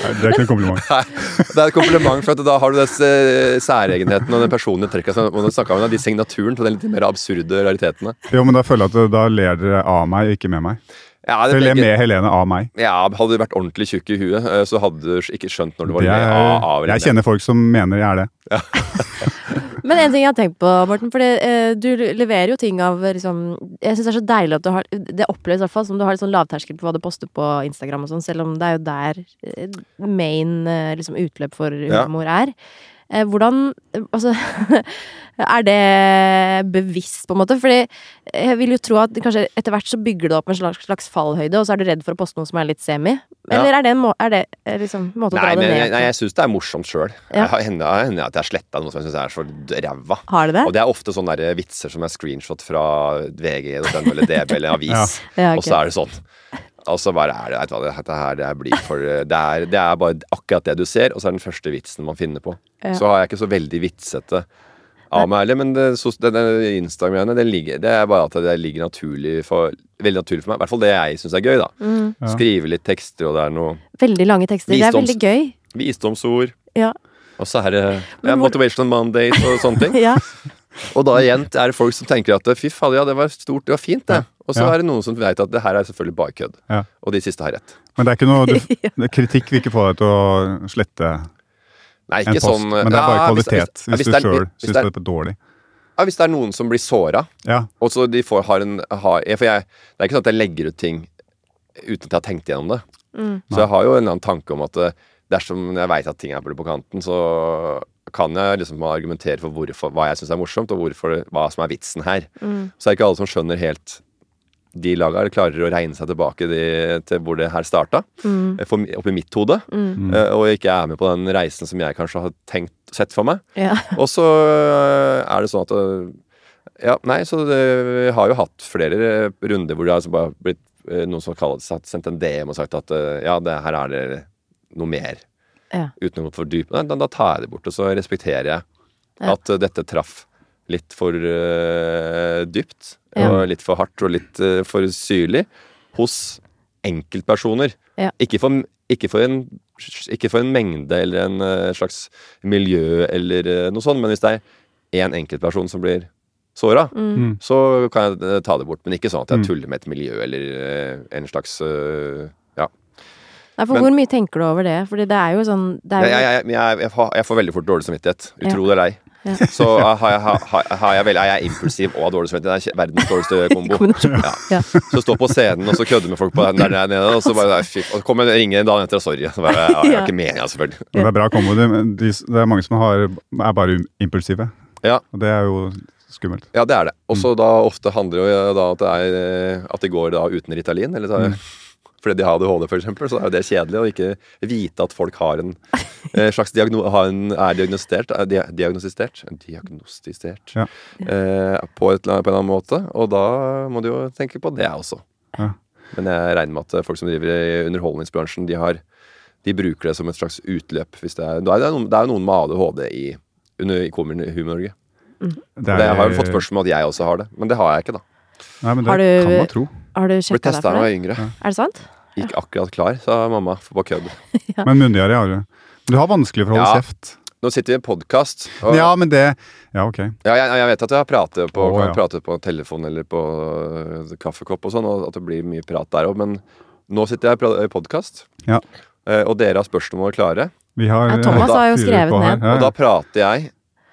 Nei, Det er ikke en kompliment. Nei, Det er et kompliment, for at da har du den eh, særegenheten og den personlige trekka som du snakka om, de signaturen til de litt mer absurde raritetene. Jo, men da føler jeg at da ler dere av meg, ikke med meg. Ja, det ble med Helene av meg. ja, Hadde du vært ordentlig tjukk i huet, eh, så hadde du ikke skjønt når du var Det le er, av, av jeg kjenner folk som mener jeg er det. Men en ting jeg har tenkt på, Morten, for eh, du leverer jo ting av liksom Jeg syns det er så deilig at du har Det oppleves i hvert fall som du har litt sånn lavterskel på hva du poster på Instagram og sånn, selv om det er jo der eh, main eh, liksom utløp for Ja. humor er. Eh, Hvordan Altså Er det bevisst, på en måte? Fordi jeg vil jo tro at kanskje etter hvert så bygger det opp en slags, slags fallhøyde, og så er du redd for å poste noe som er litt semi? Ja. Eller er det en må, er det eh, liksom måte å dra det ned jeg- nei, på? jeg syns det er morsomt sjøl. Ja. Det hender hender at jeg har sletta noe som jeg syns er så ræva. Har det det? Og det er ofte sånne der vitser som er screenshot fra VG eller DB eller avis. Ja. Ja, Og så er det sånn. Og så bare er det vet du hva, dette her det blir for det er, det er bare akkurat det du ser, og så er det den første vitsen man finner på. Ja. Så har jeg ikke så veldig vitsete av meg heller, men det, sos- det, det Instagram-greiene, det, det er bare at det ligger naturlig for, veldig naturlig for meg. I hvert fall det jeg syns er gøy, da. Mm. Ja. Skrive litt tekster, og det er noe Veldig lange tekster. Det er veldig gøy. visdomsord. Ja. Og så er det ja, Motivation Mondays og sånne ting. ja. Og da igjen er det folk som tenker at fy fader, ja, det var stort, det var fint, det. Og så Ja. er det noen som vet at det her er selvfølgelig bare kødd. Ja. Og de siste har rett. Men det er ikke noe du, det, kritikk vil ikke få deg til å slette Nei, en ikke post. sånn Men det er bare ja, hvis- kvalitet, ja, hvis, du sjøl syns det det er- er dårlig. Ja, hvis det er noen som blir såra, Ja. og så de får, har en har, For jeg, det er ikke sånn at jeg legger ut ting uten at jeg har tenkt gjennom det. Mm. Så jeg har jo en eller annen tanke om at eh, dersom jeg veit at ting er på kanten, så kan jeg liksom argumentere for hvorfor, hva jeg syns er morsomt, og hvorfor, hva som er vitsen her. Mm. Så er det ikke alle som skjønner helt de laga klarer å regne seg tilbake de, til hvor det her starta, Mm. eh, for, oppi mitt hode, Mm. eh, og ikke er med på den reisen som jeg kanskje har tenkt sett for meg. Ja. Og så øh, er det sånn at øh, Ja, nei, så det, vi har jo hatt flere runder hvor det har bare blitt noen som har sendt en DM og sagt at ja, det, her er det noe mer. Ja. Uten å gå for dypt. Da, da tar jeg det bort, og så respekterer jeg Ja. at dette traff litt for uh, dypt. Ja. Og litt for hardt og litt uh, for syrlig hos enkeltpersoner. Ja. Ikke for, ikke for en ikke for en mengde eller en uh, slags miljø eller uh, noe sånt, men hvis det er én enkeltperson som blir såra, Mm. Så kan jeg uh, ta det bort. Men ikke sånn at jeg Mm. tuller med et miljø eller en slags Ja. Nei, for Men- hvor mye tenker du over det? Fordi det er jo sånn det er Jeg, jo, jeg, jeg, jeg, jeg, får- jeg får veldig fort dårlig samvittighet. Ja. eller lei. Ja. Så eh, har jeg, har, har jeg vel, er jeg impulsiv og har dårlig samvittighet. Det er verdens dårligste kombo. Ja. Ja. Så stå på scenen og så kødde med folk på den der nede, og så bare fy, og kommer jeg en dag etter og sorry. Så bare, ja, jeg har ikke meninga, selvfølgelig. Det er bra kombo. Det, det er mange som har, er bare impulsive. Ja. Og det er jo skummelt. Ja, det er det. Og så da ofte handler det jo da at det er eh, at de går da uten Ritalin. Eller så, fordi de har ADHD, eksempel, så er jo det kjedelig å ikke vite at folk har en eh, slags diagno har en, er diagnostisert, er dia- diagnostisert, diagnostisert Ja. eh, på, et, på en annen måte. Og da må du jo tenke på det også. Ja. Men jeg regner med at folk som driver i underholdningsbransjen, de, har, de bruker det som et slags utløp. Hvis det, er, det, noen, er jo noen med ADHD i, under, i Humor-Norge. Og det har jo fått spørsmål om at jeg også har det, men det har jeg ikke, da. Nei, men det Har du- kan man tro. Har du sjekka deg testa da for jeg var yngre. Ja. Er det sant? Gikk akkurat klar, sa mamma for på kødd. Men myndigere har du. Du har vanskelig for å holde Ja. kjeft. Nå sitter vi i en podkast. Ja, men det Ja, ok. ja, jeg, jeg vet at jeg har pratet på, oh, ja. prate på telefon eller på øh, kaffekopp og sånn, og at det blir mye prat der òg, men nå sitter jeg i podkast, Ja. og dere har spørsmål klare. Vi har Ja, Thomas da, har jo skrevet ned. Ja, Og da prater jeg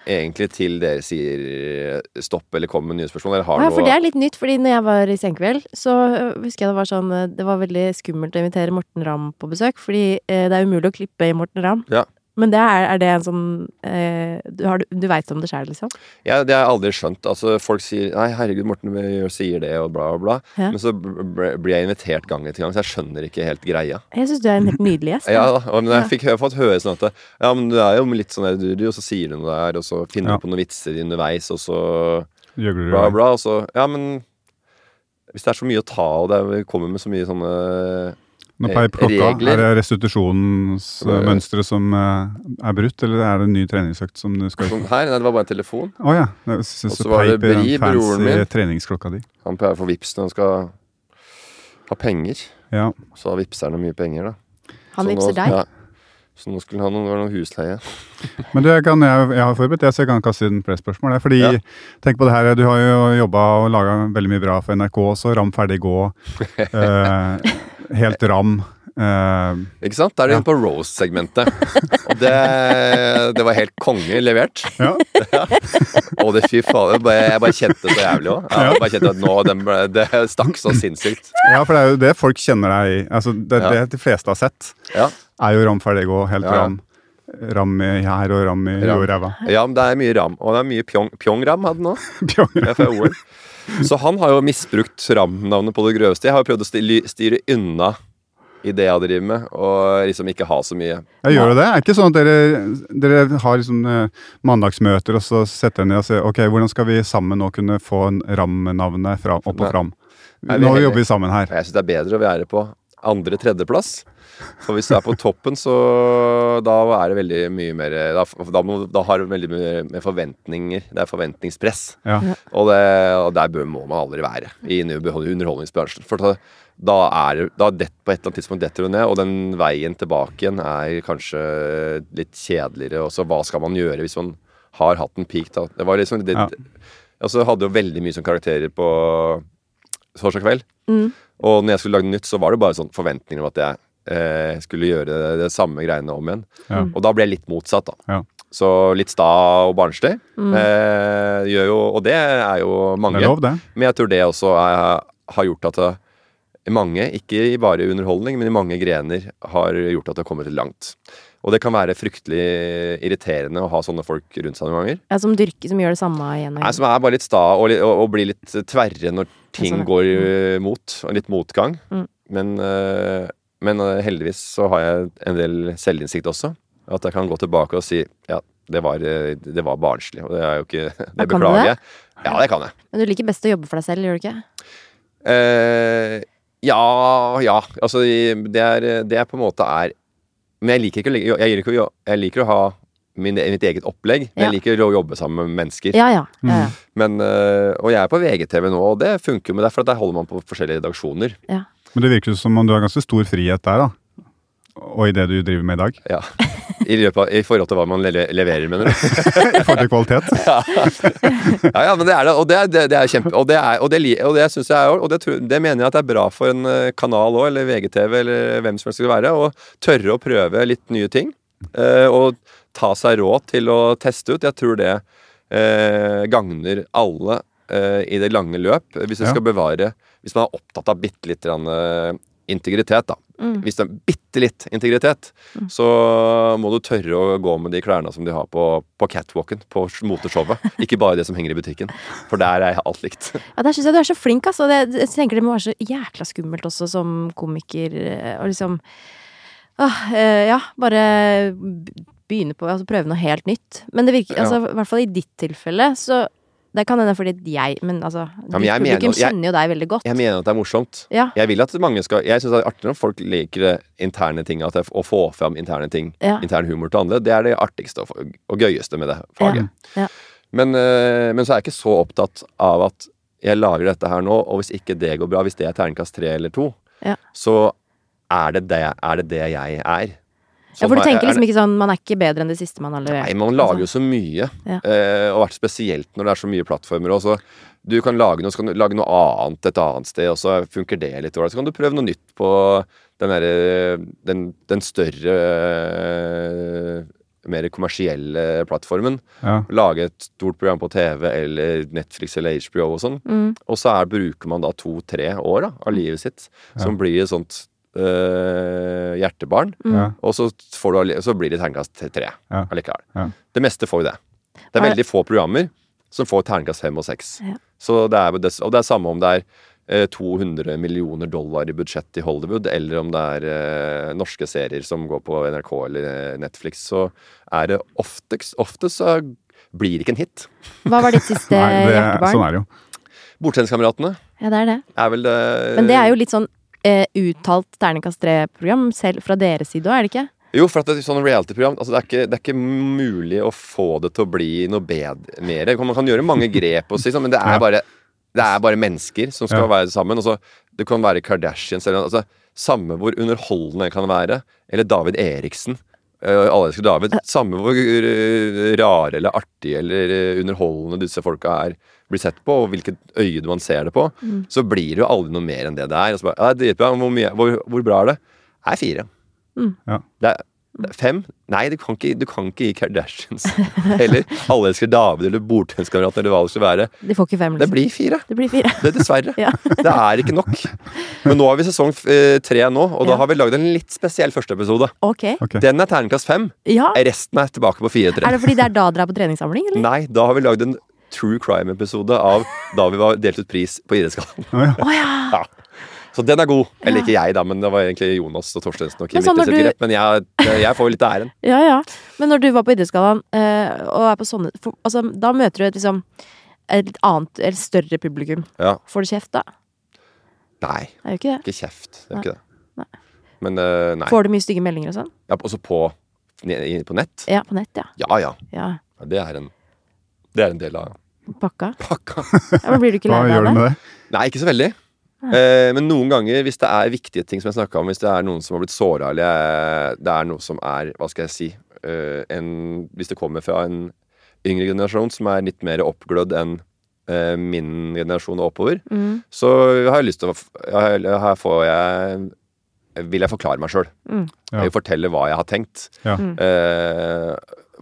egentlig til dere sier øh, stopp eller kommer med nye spørsmål, eller har Ja, for det er litt nytt, fordi når jeg var i Senkveld, så øh, husker jeg det var sånn øh, Det var veldig skummelt å invitere Morten Ramm på besøk, fordi det er umulig å klippe i Morten Ramm. Ja. Men det er, er det en sånn eh, Du, har, du veit om det sjøl, liksom? Ja, det har jeg aldri skjønt. Altså, folk sier 'nei, herregud, Morten vi sier det', og bla, bla, bla. Ja. Men så blir jeg invitert gang etter gang, så jeg skjønner ikke helt greia. Jeg syns du er en helt nydelig gjest. Ja, da. og men jeg fikk fått høre sånn at Ja, men du er jo litt sånn der, du, du, og så sier du noe der, og så finner Ja. du på noen vitser underveis, og så Gjøgler bla, bla, og så Ja, men hvis det er så mye å ta, og det er, kommer med så mye sånne Nå per klokka, regler. er det restitusjonsmønsteret som eh, er brutt, eller er det en ny treningsøkt som du skal sånn her, nei, det var bare en telefon. Å ja. Og så var det Bri, broren min. treningsklokka di. Han pleier å få vips når han skal ha penger. Ja. Så da vipserne han mye penger, da. Han Så nå- vipser deg. Ja. Så nå skulle han ha noe, noe husleie. Men du, jeg, kan, jeg, jeg har forberedt, jeg, så jeg kan kaste inn presspørsmål. spørsmål Fordi, Ja. tenk på det her, du har jo jobba og laga veldig mye bra for NRK også. Ram ferdig gå. eh, helt ram. Uh, Ikke sant? Da er det Ja. inne på roast-segmentet. Og det, det var helt konge levert. ja. Og det fy faen, jeg bare, kjente det så jævlig òg. Ja. Bare kjente at nå, det stakk så sinnssykt. ja, for det er jo det folk kjenner deg i. Altså, det, Ja. det de fleste har sett, Ja. er jo ram ferdig og Helt Ja, ja. ram. Ram i her og ram i Ram. ræva. ja, men det er mye ram. Og det er mye pjong, pjongram hadde han òg. Så han har jo misbrukt ram-navnet på det grøveste. Jeg har jo prøvd å styre, unna i det jeg driver med, og liksom ikke ha så mye. Ja, gjør det? Er det ikke sånn at dere, dere har liksom eh, mandagsmøter, og så setter dere ned og sier ok, hvordan skal vi sammen nå kunne få RAM-navnet opp og fram? Nå jobber vi sammen her. Jeg syns det er bedre å være på andre-tredjeplass. For hvis du er på toppen, så da er det veldig mye mer Da, da, må, da har du veldig mye mer forventninger. Det er forventningspress. Ja. Og, det, og der bør, må man aldri være i underholdningsbransjen. For da, da er det da det, På et eller annet tidspunkt detter du ned, og den veien tilbake igjen er kanskje litt kjedeligere. Og så hva skal man gjøre hvis man har hatt en peak? Da? Det var liksom det, Ja. Altså, hadde jo veldig mye som karakterer på torsdag kveld. Mm. Og når jeg skulle lage nytt, så var det bare sånn forventninger om at jeg eh, skulle gjøre det, det samme greiene om igjen. Ja. Og da ble jeg litt motsatt, da. Ja. Så litt sta og barnslig. Eh, gjør jo, og det er jo Det mange. er lov, det. Men jeg tror det også er, har gjort at det, mange, ikke bare i underholdning, men i mange grener, har gjort at det har kommet langt. Og det kan være fryktelig irriterende å ha sånne folk rundt seg noen ganger. Ja, som dyrker, som gjør det samme igjen og Nei, igjen. som er bare litt sta og, og, og blir litt tverre når ting sånn, går mm. mot, og litt motgang. Mm. Men, eh, men eh, heldigvis så har jeg en del selvinnsikt også. At jeg kan gå tilbake og si ja, det var, eh, det var barnslig. Og det er jo ikke Det beklager jeg. Ja, det kan jeg. Men du liker best å jobbe for deg selv, gjør du ikke? Eh, ja, ja. Altså, det er, det er på en måte er Men jeg liker ikke jeg liker, å- jeg liker å ha min, mitt eget opplegg. Men Ja. jeg liker å jobbe sammen med mennesker. Ja, ja. ja, ja. Men, øh, og jeg er på VGTV nå, og det funker men det for der holder man på forskjellige redaksjoner. Men det virker som om du har ganske stor frihet der, da. Og i det du driver med i dag. Ja. I, av, I forhold til hva man le leverer, mener du? I forhold til kvalitet. Ja, ja, men det er det, og det, er- det, er kjempe... Og det, er, og det, og det synes jeg òg. og det, det mener jeg at det er bra for en øh, kanal òg, eller VGTV, eller hvem som helst skal være, å tørre å prøve litt nye ting. Eh, og ta seg råd til å teste ut. Jeg tror det eh, gagner alle eh, i det lange løp. Hvis Ja. skal bevare Hvis man er opptatt av bitte litt eh, integritet, da. Mm. Hvis det er bitte litt integritet, så må du tørre å gå med de klærne som de har på, på catwalken, på moteshowet. Ikke bare det som henger i butikken. For der er alt likt. Ja, Der syns jeg du er så flink, altså. Det, jeg tenker det må være så jækla skummelt også som komiker og å liksom Åh, eh, ja, bare begynne på Altså prøve noe helt nytt. Men det virker Ja. altså, i hvert fall i ditt tilfelle, så Det kan hende fordi jeg Men altså, men ditt jeg mener- publikum jeg- kjenner jo deg veldig godt. Jeg mener at det er morsomt. Ja. Jeg vil at mange skal Jeg syns det er artig når folk liker interne ting, at det, å få fram interne ting. Ja. Intern humor til andre. Det er det artigste og, og gøyeste med det faget. Ja. Ja. Men, eh, men så er jeg ikke så opptatt av at jeg lager dette her nå, og hvis ikke det går bra, hvis det er terningkast tre eller to, Ja. så er det det, er det det jeg er. Ja, for du tenker er- liksom ikke sånn Man er ikke bedre enn det siste man har levert. Nei, man lager jo så mye. Ja. Eh, og vært spesielt når det er så mye plattformer. Også. Du kan lage noe, så kan du lage noe annet et annet sted, og så funker det litt ålreit. Så kan du prøve noe nytt på den der, den, den større eh, mer kommersielle plattformen. Ja. Lage et stort program på TV eller Netflix eller HBO og sånn. Mm. Og så er, bruker man da to-tre år da, av livet sitt, som blir et sånt eh, hjertebarn. Mm. Og så, får du, så blir det terningkast tre Ja. allikevel. Ja. Det meste får jo det. Det er veldig få programmer som får terningkast fem og seks. Ja. Det er, og det er samme om det er eh, 200 millioner dollar i budsjett i Hollywood, eller om det er eh, norske serier som går på NRK eller eh, Netflix, så er det oftest, ofte så blir det ikke en hit. Hva var ditt siste Nei, det, hjertebarn? sånn er det jo. Bordtenniskameratene Ja, det er det. er vel det Men det er jo litt sånn eh, uttalt terningkast tre-program selv fra deres side òg, er det ikke? Jo, for at det er sånn reality-program altså det, det er ikke mulig å få det til å bli noe bedre mer. Man kan gjøre mange grep, og si sånn, men det er, bare, det er bare mennesker som skal Ja. være sammen. Altså, det kan være Kardashians eller altså, Samme hvor underholdende det kan være. Eller David Eriksen. Uh, alle elsker David. Samme hvor eh, rare eller artige eller eh, underholdende disse folka er blir sett på, og hvilket øye man ser det på, så blir det jo aldri noe mer enn det det er. Og så bare, ja, det er. Hvor, mye, hvor, hvor bra er det? Det er fire. Ja. Er, det er fem? Nei, du kan ikke, du kan ikke gi Kardashians eller Alle elsker David eller Bordtenniskameraten eller hva det skal være. De får ikke fem, Det liksom. blir fire. Det blir fire. Det er dessverre. Ja. Det er ikke nok. Men nå har vi sesong eh, tre nå, og da Ja. har vi lagd en litt spesiell første episode. Ok. okay. Den er terningkast fem. Ja. Resten er tilbake på fire Er det fordi det er da dere er på treningssamling, eller? Nei, da har vi lagd en true crime-episode av da vi var delt ut pris på Idrettsgallaen. Oh, ja. Ja! Så den er god. Eller ikke jeg, da, men det var egentlig Jonas og Torstensen og Kim Men sånn sitt du- grep. Men jeg, jeg får jo litt av æren. Ja, ja. Men når du var på Idrettsgallaen eh, og er på sånne for, altså, Da møter du et liksom et annet, eller større publikum. Ja. Får du kjeft da? Nei, Det er jo ikke det. ikke kjeft. Det er Nei. ikke det. Nei. Men uh, nei. Får du mye stygge meldinger og sånn? Ja, også på, på nett? Ja, på nett, ja. Ja, ja. ja. Ja, Det er en, det er en del av Pakka. pakka. Ja, men blir du ikke lei deg av det? Nei, ikke så veldig. Eh, men noen ganger, hvis det er viktige ting som jeg snakka om, hvis det er noen som har blitt såra, eller jeg- det er noe som er Hva skal jeg si eh, en, Hvis det kommer fra en yngre generasjon som er litt mer oppglødd enn eh, min generasjon og oppover, Mm. så har jeg lyst til å Her her får jeg Vil jeg forklare meg sjøl. Mm. Ja. Jeg vil fortelle hva jeg har tenkt. Ja. Mm.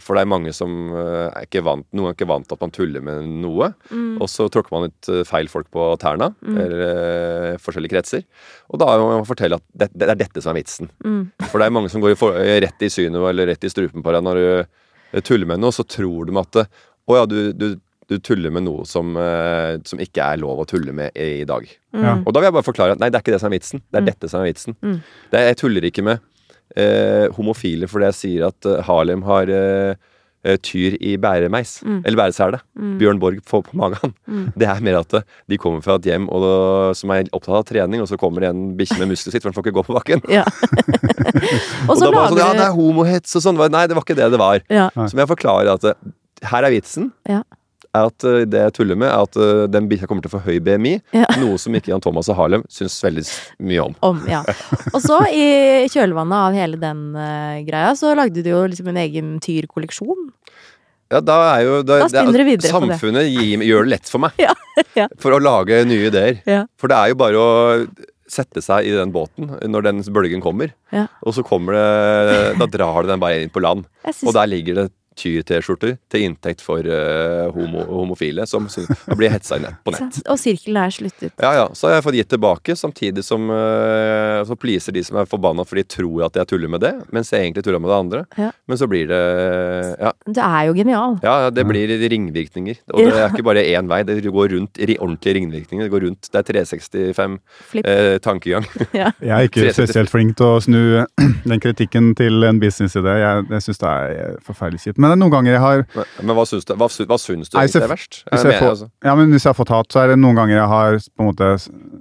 For det er mange som eh, er ikke vant Noen er ikke vant til at man tuller med noe. Mm. Og så tråkker man litt eh, feil folk på tærne, eller eh, forskjellige kretser. Og da må man fortelle at det, det er dette som er vitsen. Mm. For det er mange som går i for, rett i synet eller rett i strupen på deg når du tuller med noe, så tror de at å ja, du, du, du tuller med noe som, som ikke er lov å tulle med i, i dag. Ja. Og da vil jeg bare forklare at nei, det er ikke det som er vitsen. Det er dette som er vitsen. Mm. Det er, jeg tuller ikke med eh, homofile fordi jeg sier at eh, Harlem har eh, eh, tyr i bæremeis. Mm. Eller bæresele. Bjørn Borg får på magen. Det er mer at eh, de kommer fra et hjem og, som er opptatt av trening, og så kommer det en bikkje med muskler sitt, for den får ikke gå på bakken. Ja. og Og så da bare sånn, ja, det er homohets og sånn. Nei, det var ikke det det var. ja. Så må jeg forklare at her er vitsen. Ja. Er at eh, Det jeg tuller med, er at eh, den bikkja kommer til å få høy BMI. Ja. Noe som ikke Jan Thomas og Harlem syns veldig mye om. Om, ja. Og så, i kjølvannet av hele den uh, greia, så lagde du jo liksom en egen tyrkolleksjon. Ja, da er jo Da spinner du videre på det. Samfunnet gir, gjør det lett for meg Ja, ja. for å lage nye ideer. For det er jo bare å sette seg i den båten når den bølgen kommer. Ja. Og så kommer det Da drar det den bare inn på land. Og der ligger det Tyr-T-skjorter til inntekt for uh, homo, homofile som blir hetsa nett, på nett. Og sirkelen er sluttet. Ja, ja. Så har jeg fått gitt tilbake, samtidig som uh, så pleaser de som er forbanna for de tror at jeg tuller med det, mens jeg egentlig tuller med det andre. Ja. Men så blir det Ja, Du er jo genial. ja det blir ringvirkninger. Og det er ikke bare én vei, det går rundt i ordentlige ringvirkninger. Det går rundt, det er 365 Flipp. eh, tankegang. Ja. Jeg er ikke spesielt flink til å snu den kritikken til en businessidé. Jeg, jeg syns det er forferdelig kjipt. Men det er noen ganger jeg har Men, men hva syns du, hva, hva syns du Nei, egentlig er verst? hvis Jeg jeg, får, altså. ja, men hvis jeg har fått hat, så er det noen ganger jeg har på en måte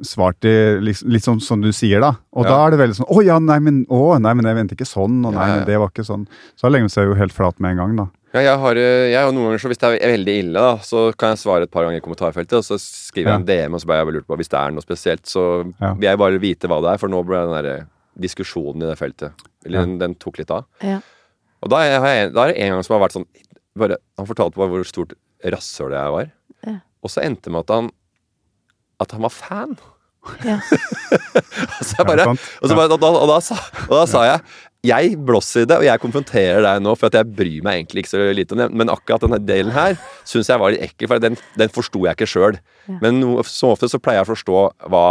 svart i litt, litt sånn som du sier, da. Og Ja. da er det veldig sånn Å ja, nei, men å, nei, men jeg mente ikke sånn. Og nei, Ja, ja. men det var ikke sånn. Så legger man seg jo helt flat med en gang, da. Ja, jeg har, eh, jeg har noen ganger så Hvis det er veldig ille, da, så kan jeg svare et par ganger i kommentarfeltet. Og så skriver jeg en DM, og så bare jeg lurt på hvis det er noe spesielt. Så Ja. vil jeg bare vite hva det er, for nå ble den der eh, diskusjonen i det feltet Eller Ja. den, den tok litt av. Og da har jeg, da er det en gang som har vært sånn bare, Han fortalte bare hvor stort rasshøl jeg var. Ja. Og så endte det med at han At han var fan. Ja. det bare, og, så bare, og, da, og, da sa, og da sa jeg jeg blåser i det, og jeg konfronterer deg nå, for at jeg bryr meg egentlig ikke så lite om det. Men akkurat denne delen her syns jeg var litt ekkel, for den, den forsto jeg ikke sjøl. Ja. Men no, som ofte så pleier jeg å forstå hva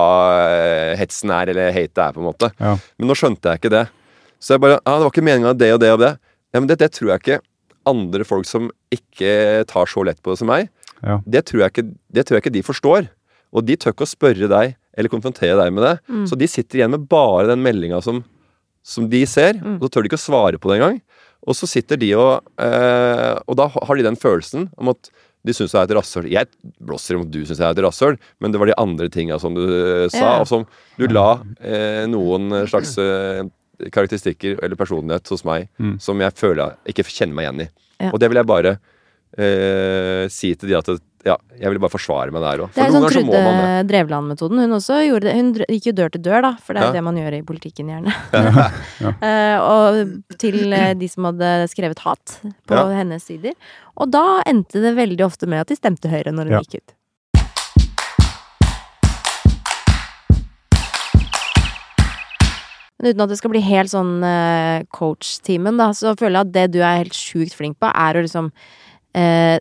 eh, hetsen er, eller hate er, på en måte. Ja. Men nå skjønte jeg ikke det. Så jeg bare Ja, det var ikke meninga det og det og det. Ja, men det, det tror jeg ikke andre folk som ikke tar så lett på det som meg, Ja. det, tror jeg ikke, det tror jeg ikke de forstår. Og de tør ikke å spørre deg eller konfrontere deg med det. Mm. Så de sitter igjen med bare den meldinga som, som de ser, Mm. og så tør de ikke å svare på det engang. Og så sitter de og eh, Og da har de den følelsen om at de syns jeg er et rasshøl. Jeg blåser om at du syns jeg er et rasshøl, men det var de andre tinga som du eh, sa, Ja. og som du la eh, noen slags eh, karakteristikker eller personlighet hos meg Mm. som jeg føler jeg ikke kjenner meg igjen i. Ja. Og det vil jeg bare eh, si til de at ja, jeg vil bare forsvare meg der òg. Det er For noen sånn Trude så Drevland-metoden. Hun også gjorde det. Hun gikk jo dør til dør, da, for det er Ja. det man gjør i politikken, gjerne. Eh, og til eh, de som hadde skrevet hat på Ja. hennes sider. Og da endte det veldig ofte med at de stemte Høyre når hun Ja. gikk ut. Men uten at det skal bli helt sånn uh, coach-timen, da, så føler jeg at det du er helt sjukt flink på, er å liksom uh,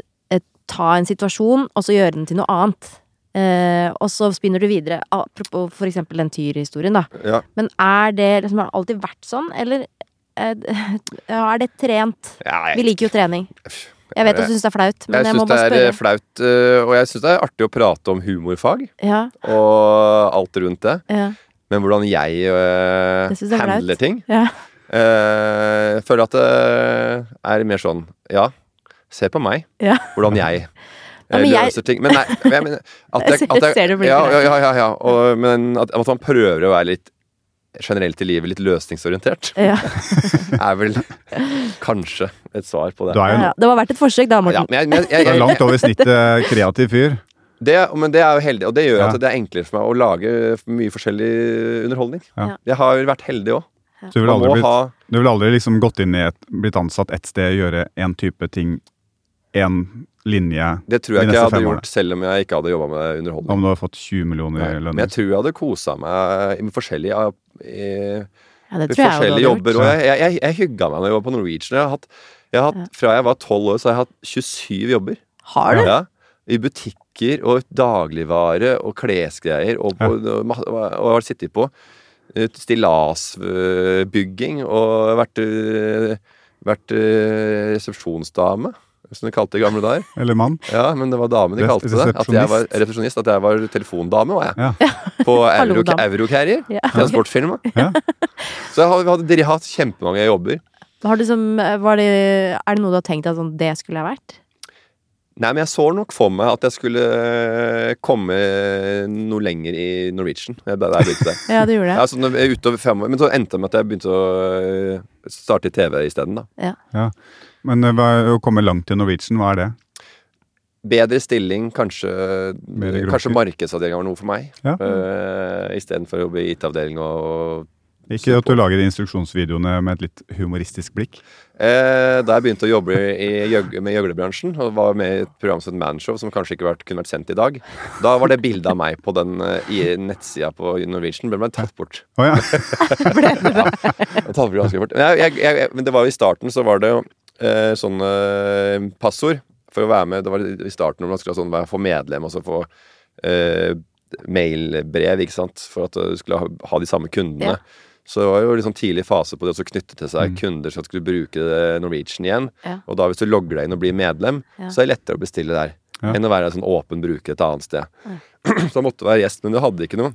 ta en situasjon, og så gjøre den til noe annet. Uh, og så spinner du videre. Apropos for eksempel den Tyr-historien, da. Ja. Men er det liksom, har det alltid vært sånn, eller uh, er det trent? Ja, jeg- Vi liker jo trening. Jeg vet at du syns det er flaut, men jeg jeg, må syns det er flaut, og jeg syns det er artig å prate om humorfag Ja, og alt rundt det. Ja, Men hvordan jeg uh, jeg er handler ting ja. Uh, Jeg føler at det er mer sånn Ja, se på meg. Ja. Hvordan jeg Ja, eh, men jeg- løser ting. Men nei, men jeg mener at Jeg at jeg ser det blir ja, ja, ja, ja, ja. Og, Men at, at man prøver å være litt generelt i livet litt løsningsorientert, ja. er vel kanskje et svar på det. Du er jo ja. Det var verdt et forsøk, da, Ja, Morten. men jeg, men jeg, du er jeg, langt over snittet kreativ fyr. Det, men det er jo heldig, og det gjør Ja. at det er enklere for meg å lage mye forskjellig underholdning. Ja. Jeg har vært heldig òg. Så du ville aldri, blitt, ha du vil aldri liksom gått inn i et, blitt ansatt et sted, og gjøre én type ting, én linje, Det tror jeg ikke jeg hadde gjort selv om jeg ikke hadde jobba med underholdning. om du hadde fått 20 millioner i Men lønn. jeg tror jeg hadde kosa meg med forskjellige, i, Ja, det tror jeg jo forskjellige jobber. Og jeg, jeg, jeg, jeg hygga meg når jeg var på Norwegian. Jeg har hatt, jeg har hatt, Fra jeg var tolv år, så har jeg hatt 27 jobber. Har du? Ja, I butikker og dagligvare og klesgreier. Og, ja. og, og, og har sittet på eh, stillasbygging og vært, eh, vært eh, resepsjonsdame, som de kalte det i gamle dager. Eller mann. Ja, men det var dame de kalte det. At jeg var resepsjonist. At jeg var telefondame, var jeg. Ja. På Hallo, Euro. Eurocarrier. Ja. Transportfirma. Ja. Så jeg har- dere har hatt kjempemange jobber. Har du som, var det, er det noe du har tenkt at sånn, det skulle jeg vært? Nei, men jeg så nok for meg at jeg skulle eh, komme noe lenger i Norwegian. Jeg, der jeg begynte det. Ja, det gjorde det. Ja, så når jeg utover fremover, men så endte det med at jeg begynte å øh, starte i TV isteden. da. Men eh, hva- å komme langt i Norwegian, hva er det? Bedre stilling, kanskje Kanskje gråter. markedsavdelinga var noe for meg. Ja. Uh, Istedenfor å jobbe i IT-avdeling og Ikke at du lager instruksjonsvideoene med et litt humoristisk blikk. Eh, da jeg begynte å jobbe i, med gjøglebransjen og var med i et program som het Manshow, som kanskje ikke vært, kunne vært sendt i dag, da var det bildet av meg på den eh, i nettsida på Norwegian. Ble ble tatt bort. Oh, ja. Jeg tar det ganske fort. Men, jeg, jeg, jeg, men det var jo i starten så var det jo eh, sånne eh, passord for å være med. Det var i starten når man skulle ha sånn, være- få medlem og så få eh, mailbrev, ikke sant, for at du skulle ha, ha de samme kundene. Ja. Så det var jo liksom tidlig fase på det å knytte til seg Mm. kunder som skulle bruke Norwegian igjen. Ja. Og da hvis du logger deg inn og blir medlem, Ja. så er det lettere å bestille der. Ja. Enn å være en sånn åpen bruker et annet sted. så da måtte være gjest, men du hadde ikke noe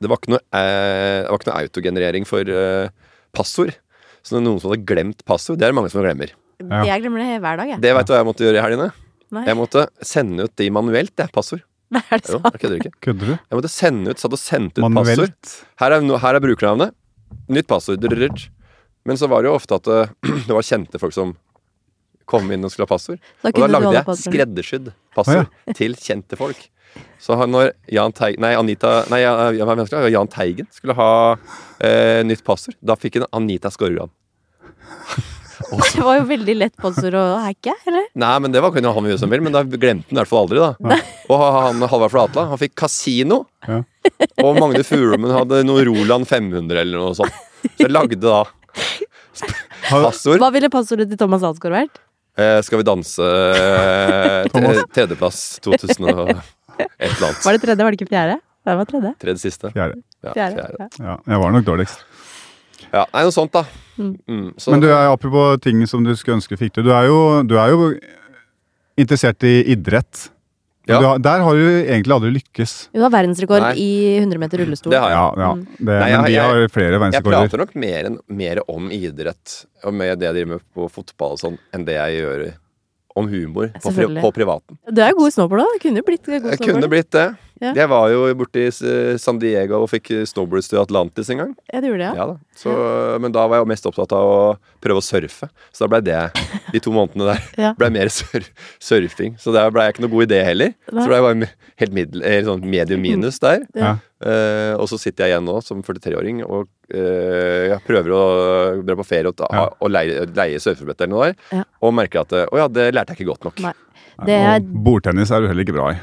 Det var ikke noe, eh, det var ikke noe autogenerering for eh, passord. Så det er noen som hadde glemt passord, det er det mange som glemmer. Ja. Jeg glemmer det hver dag, jeg. Det veit du hva jeg måtte gjøre i helgene? Nei, Jeg måtte sende ut de manuelt, det. Passord. Nei, er det Jo, sant. jeg kødder ikke. Kødder du? Jeg måtte sende ut, satt og sendte ut passord. Her er, her er brukernavnet. Nytt passord. Men så var det jo ofte at det, det var kjente folk som kom inn og skulle ha passord. Da Og da lagde jeg skreddersydd passord skreddersydd passord til kjente folk. Så når Jan Teigen Nei, Anita Nei, ja, ja? Jan Teigen skulle ha eh, nytt passord. Da fikk hun Anita Skorgan. Det var jo veldig lett passord å hacke, eller? Nei, men det var kunne han gjøre som vil, men da glemte han i hvert fall aldri, da. Og han Halvard Flatland, han fikk kasino. Ja. Og Magne Furumen hadde noe Roland 500 eller noe sånt. Så jeg lagde da passord. Hva ville passordet til Thomas Alsgaard vært? Eh, skal vi danse eh, Tredjeplass 2000 og et eller annet. Var det tredje, var det ikke fjerde? Det var tredje. Tredje siste. Fjerde. Ja, Fjerde. fjerde. Ja. Ja, jeg var nok dårligst. Ja, nei, noe sånt, da. Mm. Mm, så, Men du er apropos ting som du skulle ønske fikk til. Du er jo, du er jo interessert i idrett. Ja. Du har, der har du egentlig aldri lykkes. Du har verdensrekord Nei. i 100 meter rullestol. Det har jeg. Ja, ja. Mm. Det, Nei, jeg- men vi har flere jeg prater nok mer, en, mer om idrett og med det jeg driver med på fotball og sånn, enn det jeg gjør om humor på, på privaten. Du er jo god i snowboard da. Kunne jo blitt god Jeg snowboard. kunne blitt det. Ja. Jeg var jo borte i eh, San Diego og fikk snowboards til Atlantis en gang. Ja, du gjorde det, ja. Ja da. Så, men da var jeg mest opptatt av å prøve å surfe. Så da blei det De to månedene der Ja. ble mer sur surfing. Så der blei jeg ikke noe god idé heller. Nei. Så ble jeg bare helt middel, eh, sånn medium minus der. Ja. Uh, og så sitter jeg igjen nå som 43-åring og uh, jeg prøver å dra på ferie og, ta, Ja. og leie, leie surfebrett eller noe der. Ja. Og merker at eh, å ja, det lærte jeg ikke godt nok. Nei. Det er, Og bordtennis er du heller ikke bra i.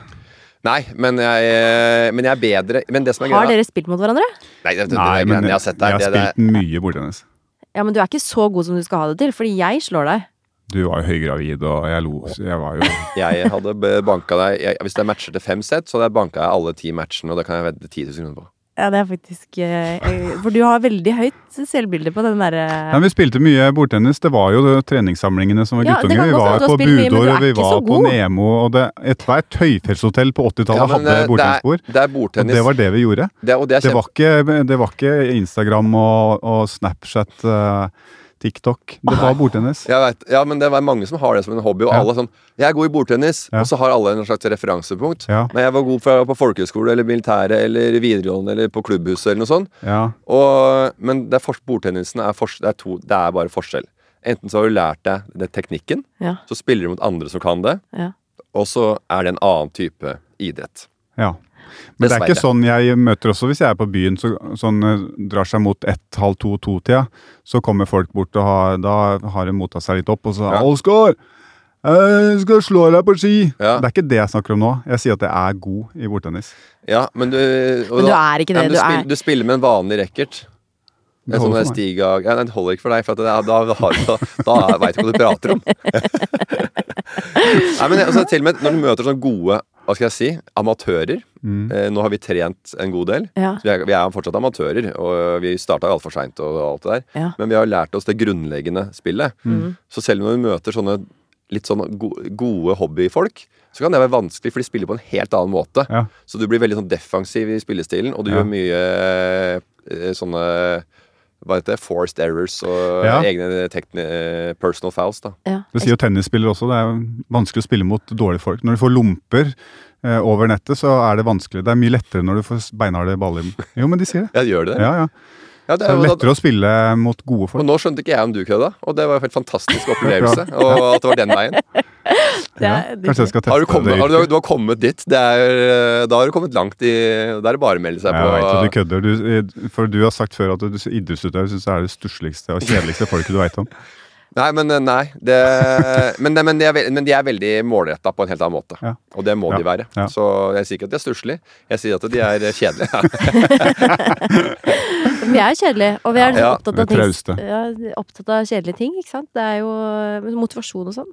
Nei, men jeg, men jeg er bedre Men det som er har greia dere spilt mot hverandre? Nei, det, det, det, Nei, men jeg har sett der. jeg har det, det, spilt mye bordtennis. Ja, men du er ikke så god som du skal ha det til, fordi jeg slår deg. Du var jo høygravid, og jeg lo. Jeg var jo Jeg hadde banka deg jeg, Hvis er matcher til fem sett, så hadde jeg banka deg alle ti matchene, og det kan jeg vedde 10 000 kroner på. Ja, det er faktisk eh, For du har veldig høyt selvbilde på den derre Nei, Vi spilte mye bordtennis. Det var jo treningssamlingene som var Ja. Vi var på og vi var på. Nemo. Og det, ethvert høyfjellshotell på 80-tallet Ja, hadde eh, bordtennisbord. Det er Og det var det vi gjorde. Det, og det er Det var ikke, det var ikke Instagram og, og Snapchat, eh, TikTok. Det var bordtennis. Jeg vet, ja, men det var mange som har det som en hobby, og Ja. alle sånn 'Jeg er god i bordtennis', Ja. og så har alle en slags referansepunkt. Ja. Nei, jeg var god fra, på folkehøyskole eller militæret eller videregående eller på klubbhuset eller noe sånt. Ja. Og, men det er for, bordtennisen er, det er, to, det er bare forskjell. Enten så har du lært deg den teknikken, Ja. så spiller du mot andre som kan det, Ja. og så er det en annen type idrett. ja. Men det er ikke sånn jeg møter også hvis jeg er på byen, så, sånn eh, drar seg mot ett, halv to, to-tida. Så kommer folk bort og har, da har de motta seg litt opp og så Ja. 'Oskar, jeg skal slå deg på ski!' Ja. Det er ikke det jeg snakker om nå. Jeg sier at jeg er god i bordtennis. Ja, men du og Men du er ikke det. Ja, Du du, er spiller, du spiller med en vanlig racket. Det En sånn. Stiga ja, det holder ikke for deg, for at det er, da, har du- da, da veit du hva du prater om. Nei, men altså, til og med når du møter sånne gode hva skal jeg si, amatører Mm. eh, Nå har vi trent en god del. Ja. Vi, er, vi er fortsatt amatører, og vi starta altfor seint og alt det der. Ja. Men vi har lært oss det grunnleggende spillet. Mm. Så selv når vi møter sånne litt sånn gode hobbyfolk, så kan det være vanskelig, for de spiller på en helt annen måte. Ja. Så du blir veldig sånn defensiv i spillestilen, og du Ja. gjør mye eh, sånne hva heter det, forced errors og Ja. egne eh, personal fouls. da. ja. Det sier jo tennisspillere også. Det er vanskelig å spille mot dårlige folk. Når du får lomper eh, over nettet, så er det vanskelig. Det er mye lettere når du får beinharde baller. Jo, men de sier det. Ja, gjør det det? Ja, ja. Ja, det Det er er da, lettere å spille mot gode og folk. nå skjønte ikke jeg om du kødda, og det var en helt fantastisk opplevelse. Og at det var den veien. Ja, kanskje jeg skal teste Har du, kommet, det. har du, du har kommet dit. Det er, da har du kommet langt i Da er det bare å melde seg Jeg vet at du kødder. Du, for du har sagt før at du idrettsutøver syns det er det stussligste og kjedeligste folket du veit om. Nei, men eh, nei. Det, men, det- men, de er, men de er veldig målretta på en helt annen måte. Ja. Og det må Ja, de være. ja. Så jeg sier ikke at de er stusslige. Jeg sier at de er kjedelige. Vi er kjedelige, og vi er Ja, opptatt, av ting, ja, opptatt av kjedelige ting. ikke sant? Det er jo eh, motivasjon og sånn.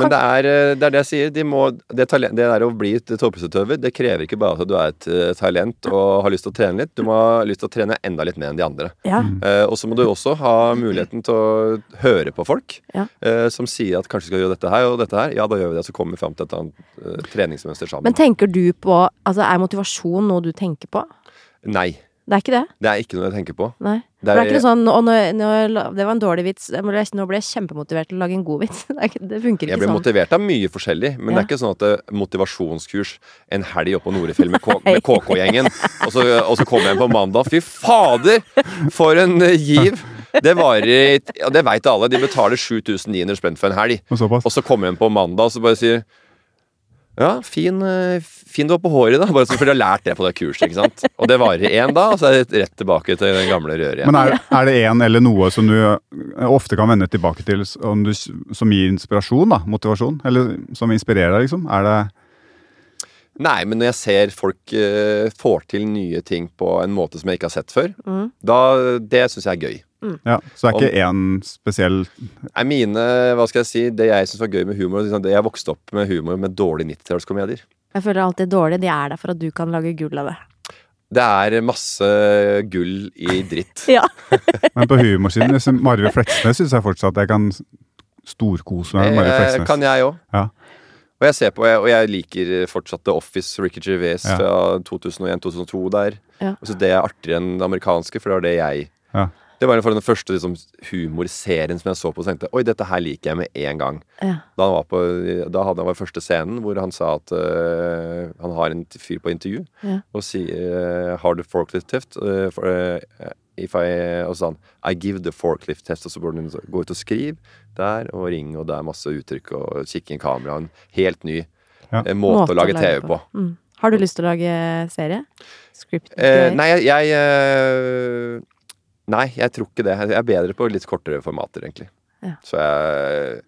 Men det er, eh, det er det jeg sier. De må, det, talent, det der å bli et toppidrettsutøver, det krever ikke bare at du er et eh, talent og har lyst til å trene litt. Du må ha lyst til å trene enda litt mer enn de andre. Ja. Uh, og så må du også ha muligheten til å høre på folk Ja. uh, som sier at kanskje skal gjøre dette her og dette her. Ja, da gjør vi det. Så kommer vi fram til et annet uh, treningsmønster sammen. Men tenker du på Altså, er motivasjon noe du tenker på? Nei. Det er ikke det? Det er ikke noe jeg tenker på. Nei. Det er, det er ikke noe sånn og nå, nå, Det var en dårlig vits. Jeg Nå ble jeg kjempemotivert til å lage en god vits. Det, er ikke, det funker Jeg ikke ble sånn. motivert av mye forskjellig, men det er ikke sånn at det er motivasjonskurs en helg oppe på Norefjell med, med KK-gjengen, og, så- og så kommer jeg på mandag. Fy fader, for en eh, giv! Det varer i Ja, det veit alle. De betaler 7900 spenn for en helg. Og. Og så kommer jeg på mandag og så bare sier ja, fin, eh, fin du var på håret, da. Bare så du har lært det på det kurset. ikke sant? Og det varer én da, og så er det rett tilbake til den gamle røret igjen. Men er, er det en eller noe som du eh, ofte kan vende tilbake til, som, du, som gir inspirasjon, da? Motivasjon? Eller som inspirerer deg, liksom? Er det Nei, men når jeg ser folk uh, får til nye ting på en måte som jeg ikke har sett før, Mm. da, det syns jeg er gøy. Ja, så det er ikke én spesiell Nei, mine, hva skal jeg si, Det jeg syns var gøy med humor liksom, det Jeg vokste opp med humor med dårlige 90-tallskomedier. Jeg føler alltid dårlig. De er der for at du kan lage gull av det. Det er masse gull i dritt. Ja. Men på humorsiden, liksom, Marve Fleksnes syns jeg fortsatt jeg kan storkose meg med Marve Eh, Fleksnes. kan jeg òg. Ja. Og jeg ser på, og jeg liker fortsatt The Office, Ricky Gervais Ja. fra 2001-2002 der. Ja. Og så det er artigere enn det amerikanske, for det var det jeg Ja. Det var for den første liksom, humorserien som jeg så på og tenkte Oi, dette her liker jeg med en gang. Ja. Da, han var på, da hadde han var første scenen hvor han sa at uh, han har en fyr på intervju Ja. og sier uh, Har du forklift test? Uh, for, øh, if I, og så sa han I give the forklift test. Og så burde han gå ut og skrive der og ringe, og det er masse uttrykk og kikke i kamera. En helt ny Ja. måte, måte, å lage TV på. Mm. Har du lyst til å lage serie? Script? Eh, nei, jeg, jeg eh, Nei, jeg tror ikke det. Jeg er bedre på litt kortere formater, egentlig. Ja. Så jeg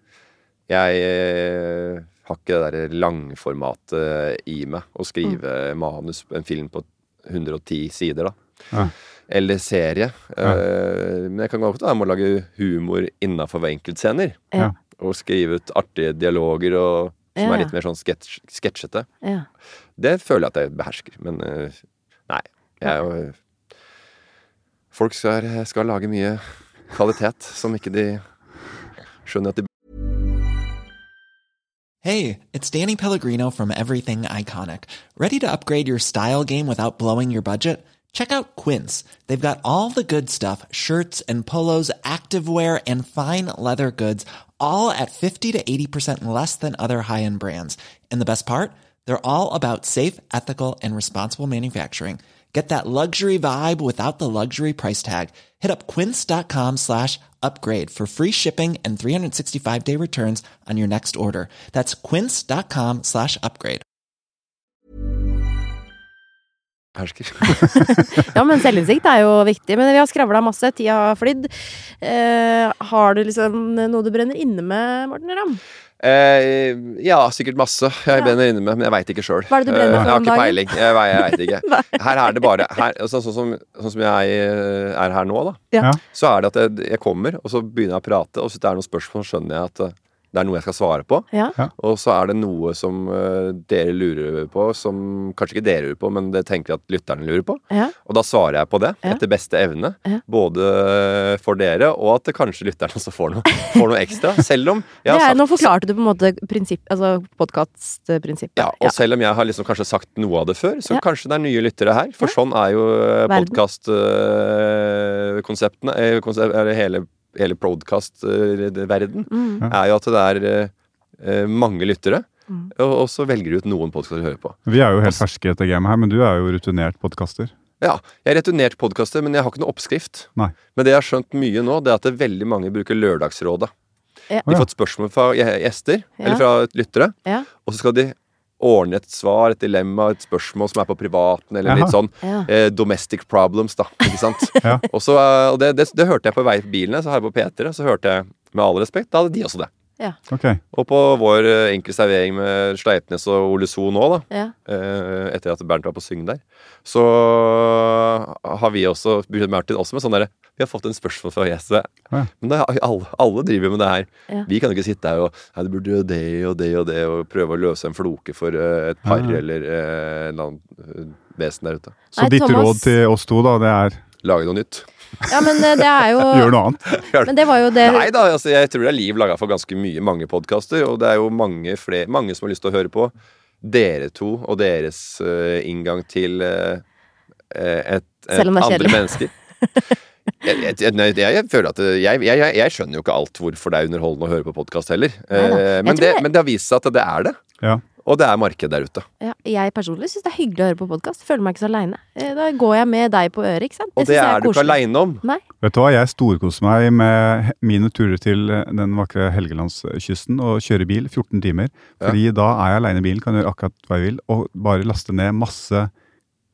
Jeg eh, har ikke det derre langformatet i meg. Å skrive manus, en film på 110 sider, da. Ja. Eller serie. Ja. men jeg kan godt være med å lage humor innafor enkeltscener. Ja. Og skrive ut artige dialoger og, som Ja. er litt mer sånn sketsj- sketsjete. Ja. Det føler jeg at jeg behersker, men eh, nei. Jeg er jo Folk skal, skal lage mye kvalitet som ikke de skjønner at de Hey, it's Danny Pellegrino from Everything Iconic. Ready to upgrade your style game without blowing your budget? Check out Quince. They've got all the good stuff shirts and polos, activewear, and fine leather goods, all at 50 to 80% less than other high end brands. And the best part? They're all about safe, ethical, and responsible manufacturing. Get that luxury vibe without the luxury price tag. Hit up quince.com slash upgrade for free shipping and 365 day returns on your next order. That's quince.com slash upgrade. ja, men selvinnsikt er jo viktig. Men vi har skravla masse. Tida har flydd. Eh, har du liksom noe du brenner inne med, Morten Ramm? Eh, ja, sikkert masse. Jeg Ja. brenner inne med, men jeg veit ikke sjøl. For jeg har ikke peiling. Jeg, jeg, jeg vet ikke. Her er det bare her, altså, sånn, som, sånn som jeg eh, er her nå, da. Ja. Ja. Så er det at jeg, jeg kommer, og så begynner jeg å prate, og hvis det er noen spørsmål, så skjønner jeg at eh, det er noe jeg skal svare på. Ja. Og så er det noe som eh, dere lurer på, som kanskje ikke dere lurer på, men det tenker jeg at lytterne lurer på. Ja. Og da svarer jeg på det Ja. etter beste evne. Ja. Både for dere, og at kanskje lytterne også får noe, får noe ekstra. Selv om jeg har sagt er, nå forklarte du på en måte prinsipp, altså podkastprinsippet. ja, og selv om jeg har liksom kanskje sagt noe av det før, så Ja. kanskje det er nye lyttere her. For Ja. sånn er jo podkastkonseptene eh, konsept, Eller hele, hele podkastverden. Mm. Er jo at det er eh, eh, mange lyttere. Mm. Og, og så velger du ut noen podkaster å høre på. Vi er jo helt ferske i dette gamet her, men du er jo rutinert podkaster. Ja, jeg er returnert podkaster, men jeg har ikke noe oppskrift. Nei. Men det jeg har skjønt mye nå, det er at det veldig mange bruker Lørdagsrådet. Ja. De har fått spørsmål fra gjester, Ja. eller fra lyttere, Ja. og så skal de ordne et svar, et dilemma, et spørsmål som er på privaten, eller Aha. litt sånn Ja. eh, domestic problems, da. Ikke sant? Ja. Og, så, eh, og det, det, det hørte jeg på vei på bilen, så her på P3, så hørte jeg med all respekt, da hadde de også det. Ok. Og på vår enkle enkel servering med Sleipnes og Ole So nå, da, Ja. eh, etter at Bernt var på syng der, så har vi også begynt Martin også med sånn derre Vi har fått en spørsmål fra gjestet. Ja. Men er- alle, alle driver med det her. Ja. Vi kan jo ikke sitte her og ja, du burde gjøre det og det og det, og prøve å løse en floke for uh, et par Ja. eller uh, en annen eh, vesen der ute. Så Nei, ditt Thomas- råd til oss to, da, det er Lage noe nytt. ja, men det er jo gjør noe annet. Men det var jo det Nei da, altså, jeg tror det er liv laga for ganske mye, mange podkaster, og det er jo mange, flere, mange som har lyst til å høre på dere to og deres uh, inngang til uh, et, et Selv om det er andre kjedelig. mennesker. Jeg, jeg, jeg, føler at jeg, jeg, jeg, jeg skjønner jo ikke alt hvorfor det er underholdende å høre på podkast heller. Eh, men, det, det- men det har vist seg at det er det. Ja. Og det er marked der ute. ja, Jeg personlig syns det er hyggelig å høre på podkast. Føler meg ikke så aleine. Da går jeg med deg på øret, ikke sant. Og synes det er, er du ikke aleine om. Nei. Vet du hva, jeg storkoser meg med mine turer til eh, den vakre Helgelandskysten og kjøre bil 14 timer. Fordi da er jeg aleine i bilen, kan gjøre akkurat hva jeg vil, og bare laste ned masse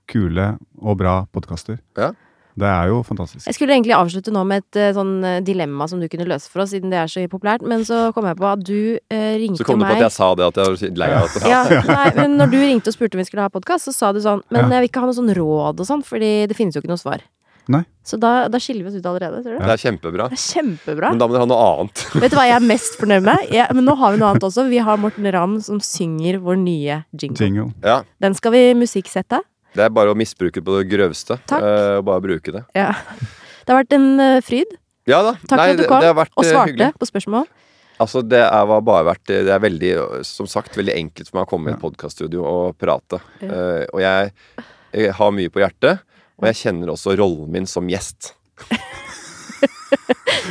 kule og bra podkaster. Ja. Det er jo fantastisk. Jeg skulle egentlig avslutte nå med et eh, sånn eh, dilemma som du kunne løse for oss, siden det er så populært, men så kom jeg på at du eh, ringte Så kom du på meg at jeg sa det, at jeg var lei av at ja, nei, men når du ringte og spurte om vi skulle ha podkast, så sa du sånn Men Ja. jeg vil ikke ha noe sånn råd og sånn, fordi det finnes jo ikke noe svar. Nei. Så da, da skiller vi oss ut allerede, tror du? Det er kjempebra. Det er kjempebra. Men da må dere ha noe annet. Vet du hva jeg er mest fornøyd med? Jeg, men nå har vi noe annet også. Vi har Morten Ramm som synger vår nye jingle. Jingle. Ja, Den skal vi musikksette. Det er bare å misbruke på det grøvste. Takk. eh, og bare bruke det. Ja. Det har vært en eh, fryd. Ja da. Takk Nei, for at du kom det har vært, og eh, svarte hyggelig. på spørsmål. Altså, det er, var bare vært Det er veldig, som sagt, veldig enkelt for meg å komme i et podkaststudio og prate. Uh, og jeg, jeg har mye på hjertet, og jeg kjenner også rollen min som gjest.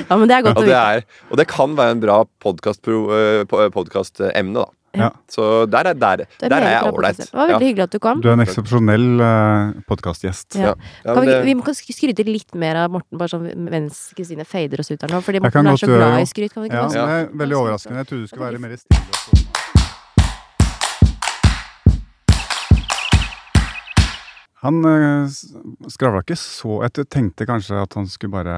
Ja, men det er godt Og å vite. er, og det kan være en bra podkastemne, da. Ja. Så der er, der, er der er jeg ålreit. Det var veldig hyggelig at du kom. Du er en eksepsjonell uh, podkastgjest. Ja. Ja. Ja, Kan vi, vi må sk- skryte litt mer av Morten, bare sånn mens Kristine fader oss ut her nå. Fordi Morten er så glad i skryt, kan vi ikke Ja, det? det er veldig overraskende. Jeg trodde du skulle være mer stille. og Han uh, skravla ikke så Jeg tenkte kanskje at han skulle bare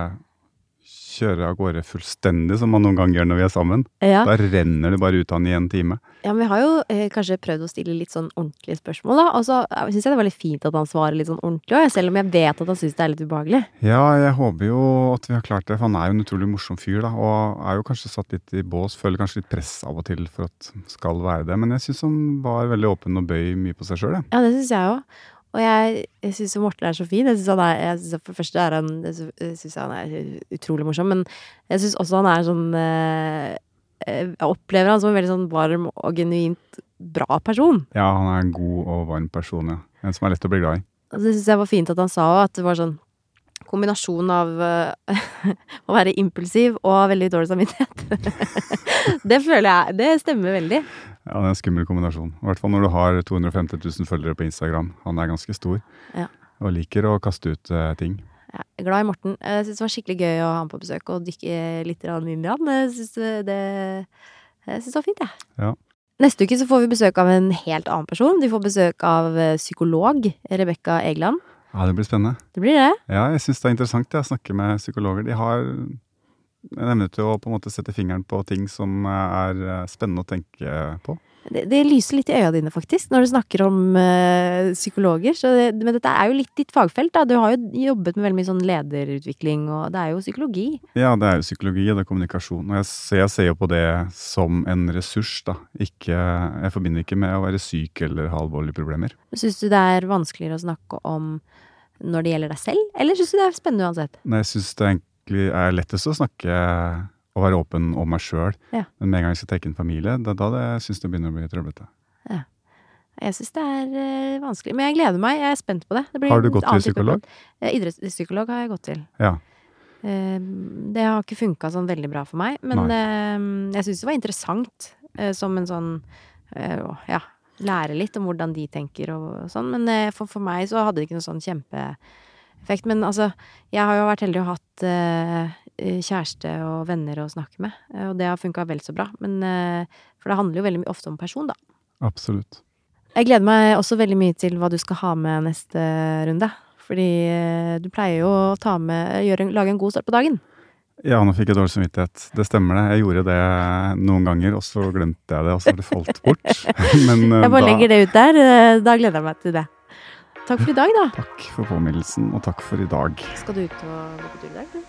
kjøre av gårde fullstendig, som man noen ganger gjør når vi er sammen. Ja. Da renner det bare ut av han i en time. ja, men vi har jo eh, kanskje prøvd å stille litt sånn ordentlige spørsmål, da. Og så syns jeg det var litt fint at han svarer litt sånn ordentlig òg, selv om jeg vet at han syns det er litt ubehagelig. Ja, jeg håper jo at vi har klart det, for han er jo en utrolig morsom fyr, da. Og er jo kanskje satt litt i bås, føler kanskje litt press av og til for at skal være det. Men jeg syns han var veldig åpen og bøy mye på seg sjøl, jeg. Ja, det syns jeg òg. Og jeg, jeg syns jo Morten er så fin. Jeg synes han er, jeg synes For det første er han Jeg synes han er utrolig morsom, men jeg syns også han er sånn eh, Jeg opplever han som en veldig sånn varm og genuint bra person. Ja, han er en god og varm person, ja. En som er lett å bli glad i. Og det syns jeg var fint at han sa òg, at det var sånn kombinasjon av eh, å være impulsiv og veldig dårlig samvittighet. det føler jeg Det stemmer veldig. Ja, det er en skummel kombinasjon. I hvert fall når du har 250 000 følgere på Instagram. Han er ganske stor. Ja. Og liker å kaste ut uh, ting. Jeg er glad i Morten. Jeg syns det var skikkelig gøy å ha ham på besøk og dykke litt i han. Jeg syns det, jeg synes det var fint, jeg. Ja. Neste uke så får vi besøk av en helt annen person. Vi får besøk av eh, psykolog Rebekka Egeland. Ja, det blir spennende. Det blir det. Ja, jeg syns det er interessant ja, å snakke med psykologer. De har en evne til å på en måte sette fingeren på ting som er eh, spennende å tenke på. Det, det lyser litt i øya dine, faktisk, når du snakker om øh, psykologer. Så det, men dette er jo litt ditt fagfelt, da. Du har jo jobbet med veldig mye sånn lederutvikling, og det er jo psykologi. Ja, det er jo psykologi og det er kommunikasjon. Og jeg ser, jeg ser jo på det som en ressurs, da. Ikke, jeg forbinder ikke med å være syk eller ha alvorlige problemer. Syns du det er vanskeligere å snakke om når det gjelder deg selv, eller syns du det er spennende uansett? Nei, jeg syns det egentlig er lettest å snakke og være åpen om meg sjøl. Ja. Men med en gang jeg skal tenke en familie, det er da det syns det begynner å bli trøblete. Jeg syns det er uh, vanskelig, men jeg gleder meg. Jeg er spent på det. det blir Har du gått til psykolog? Eh, Idrettspsykolog har jeg gått til. Ja. Eh, Det har ikke funka sånn veldig bra for meg, men eh, jeg syns det var interessant eh, som en sånn eh, Ja. lære litt om hvordan de tenker og sånn. Men for, for meg så hadde det ikke noe sånn kjempeeffekt. Men altså, jeg har jo vært heldig og hatt eh, kjæreste og venner å snakke med, eh, og det har funka vel så bra. Men eh, For det handler jo veldig ofte om person, da. Absolutt. Jeg gleder meg også veldig mye til hva du skal ha med neste runde. Fordi eh, du pleier jo å ta med, en- lage en god start på dagen. Ja, nå fikk jeg dårlig samvittighet. Det stemmer det. Jeg gjorde det noen ganger, og så glemte jeg det, og så har det falt bort. Men eh, Jeg bare da, legger det ut der. eh, Da gleder jeg meg til det. Takk for i dag, da. takk for påminnelsen, og takk for i dag. Skal du ut og gå på tur i dag?